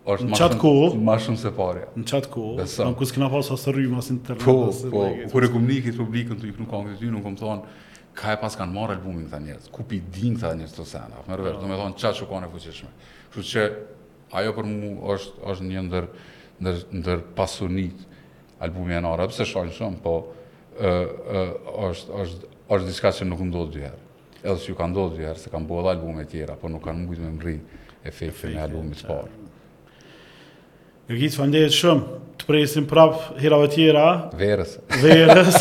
është ma shumë, ma shumë se parja. Në qatë kohë, Besa. kur s'kena pasë as rrymë, as internet, po, as po, kur e kom ni këtë publikun tu i këndu kongët aty, kom thonë, Ka e paskan marrë albumin këta njerëz. Ku p'i din këta njerëz këto sene, a po merr vesh, domethënë çka u kon e fuqishme. Kështu që ajo për mua është është një ndër ndër ndër pasunitë albumi NR, edhe pse shajnë shumë, po ë ë është është është diçka që nuk ndodh dy herë. Edhe s'ju ka ndodhë dy herë se kanë bo edhe albume tjera, po nuk kanë mujtë me mri efektin e albumit të parë. Egid faleminderit shumë. Të presim prap herave tjera. Verës. Verës.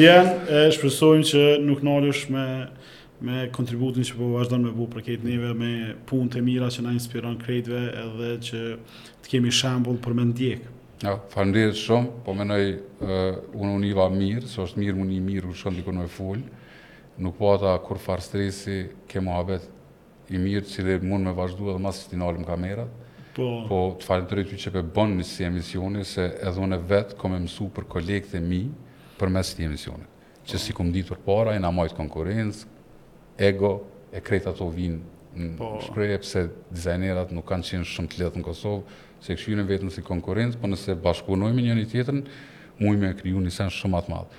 Vjen, e shpresojmë që nuk nalesh me me kontributin që po vazhdon me bo për krejt neve, me punët e mira që na inspiron krejtve edhe që të kemi shembull për me ndjekë. Ja, faleminderit shumë, po mendoj unë u niva mirë, se është mirë me u ni mirë, kur shkon dikun me fol, nuk po e ke kurrfarë stresi, ke muhabet I mirë i cili mund me vazhdu edhe mas që t'i nalim kamerat. Po. Po të falënderoj që pe bon ksi emisioni, se edhe unë vetë kom me mësu për kolegët e mi përmes këtij emisionit. Që po. s'i kom ditë ma para, jena majtë konkurencë, ego, e krejt ato vijnë në po. shprehje, pse dizajnerat nuk kanë qenë shumë të lehtë në Kosovë, se e kshyrin veten si konkurencë, po nëse bashkëpunojme njëni-tjetrin, mujmë me kriju një sen shumë ma të madh.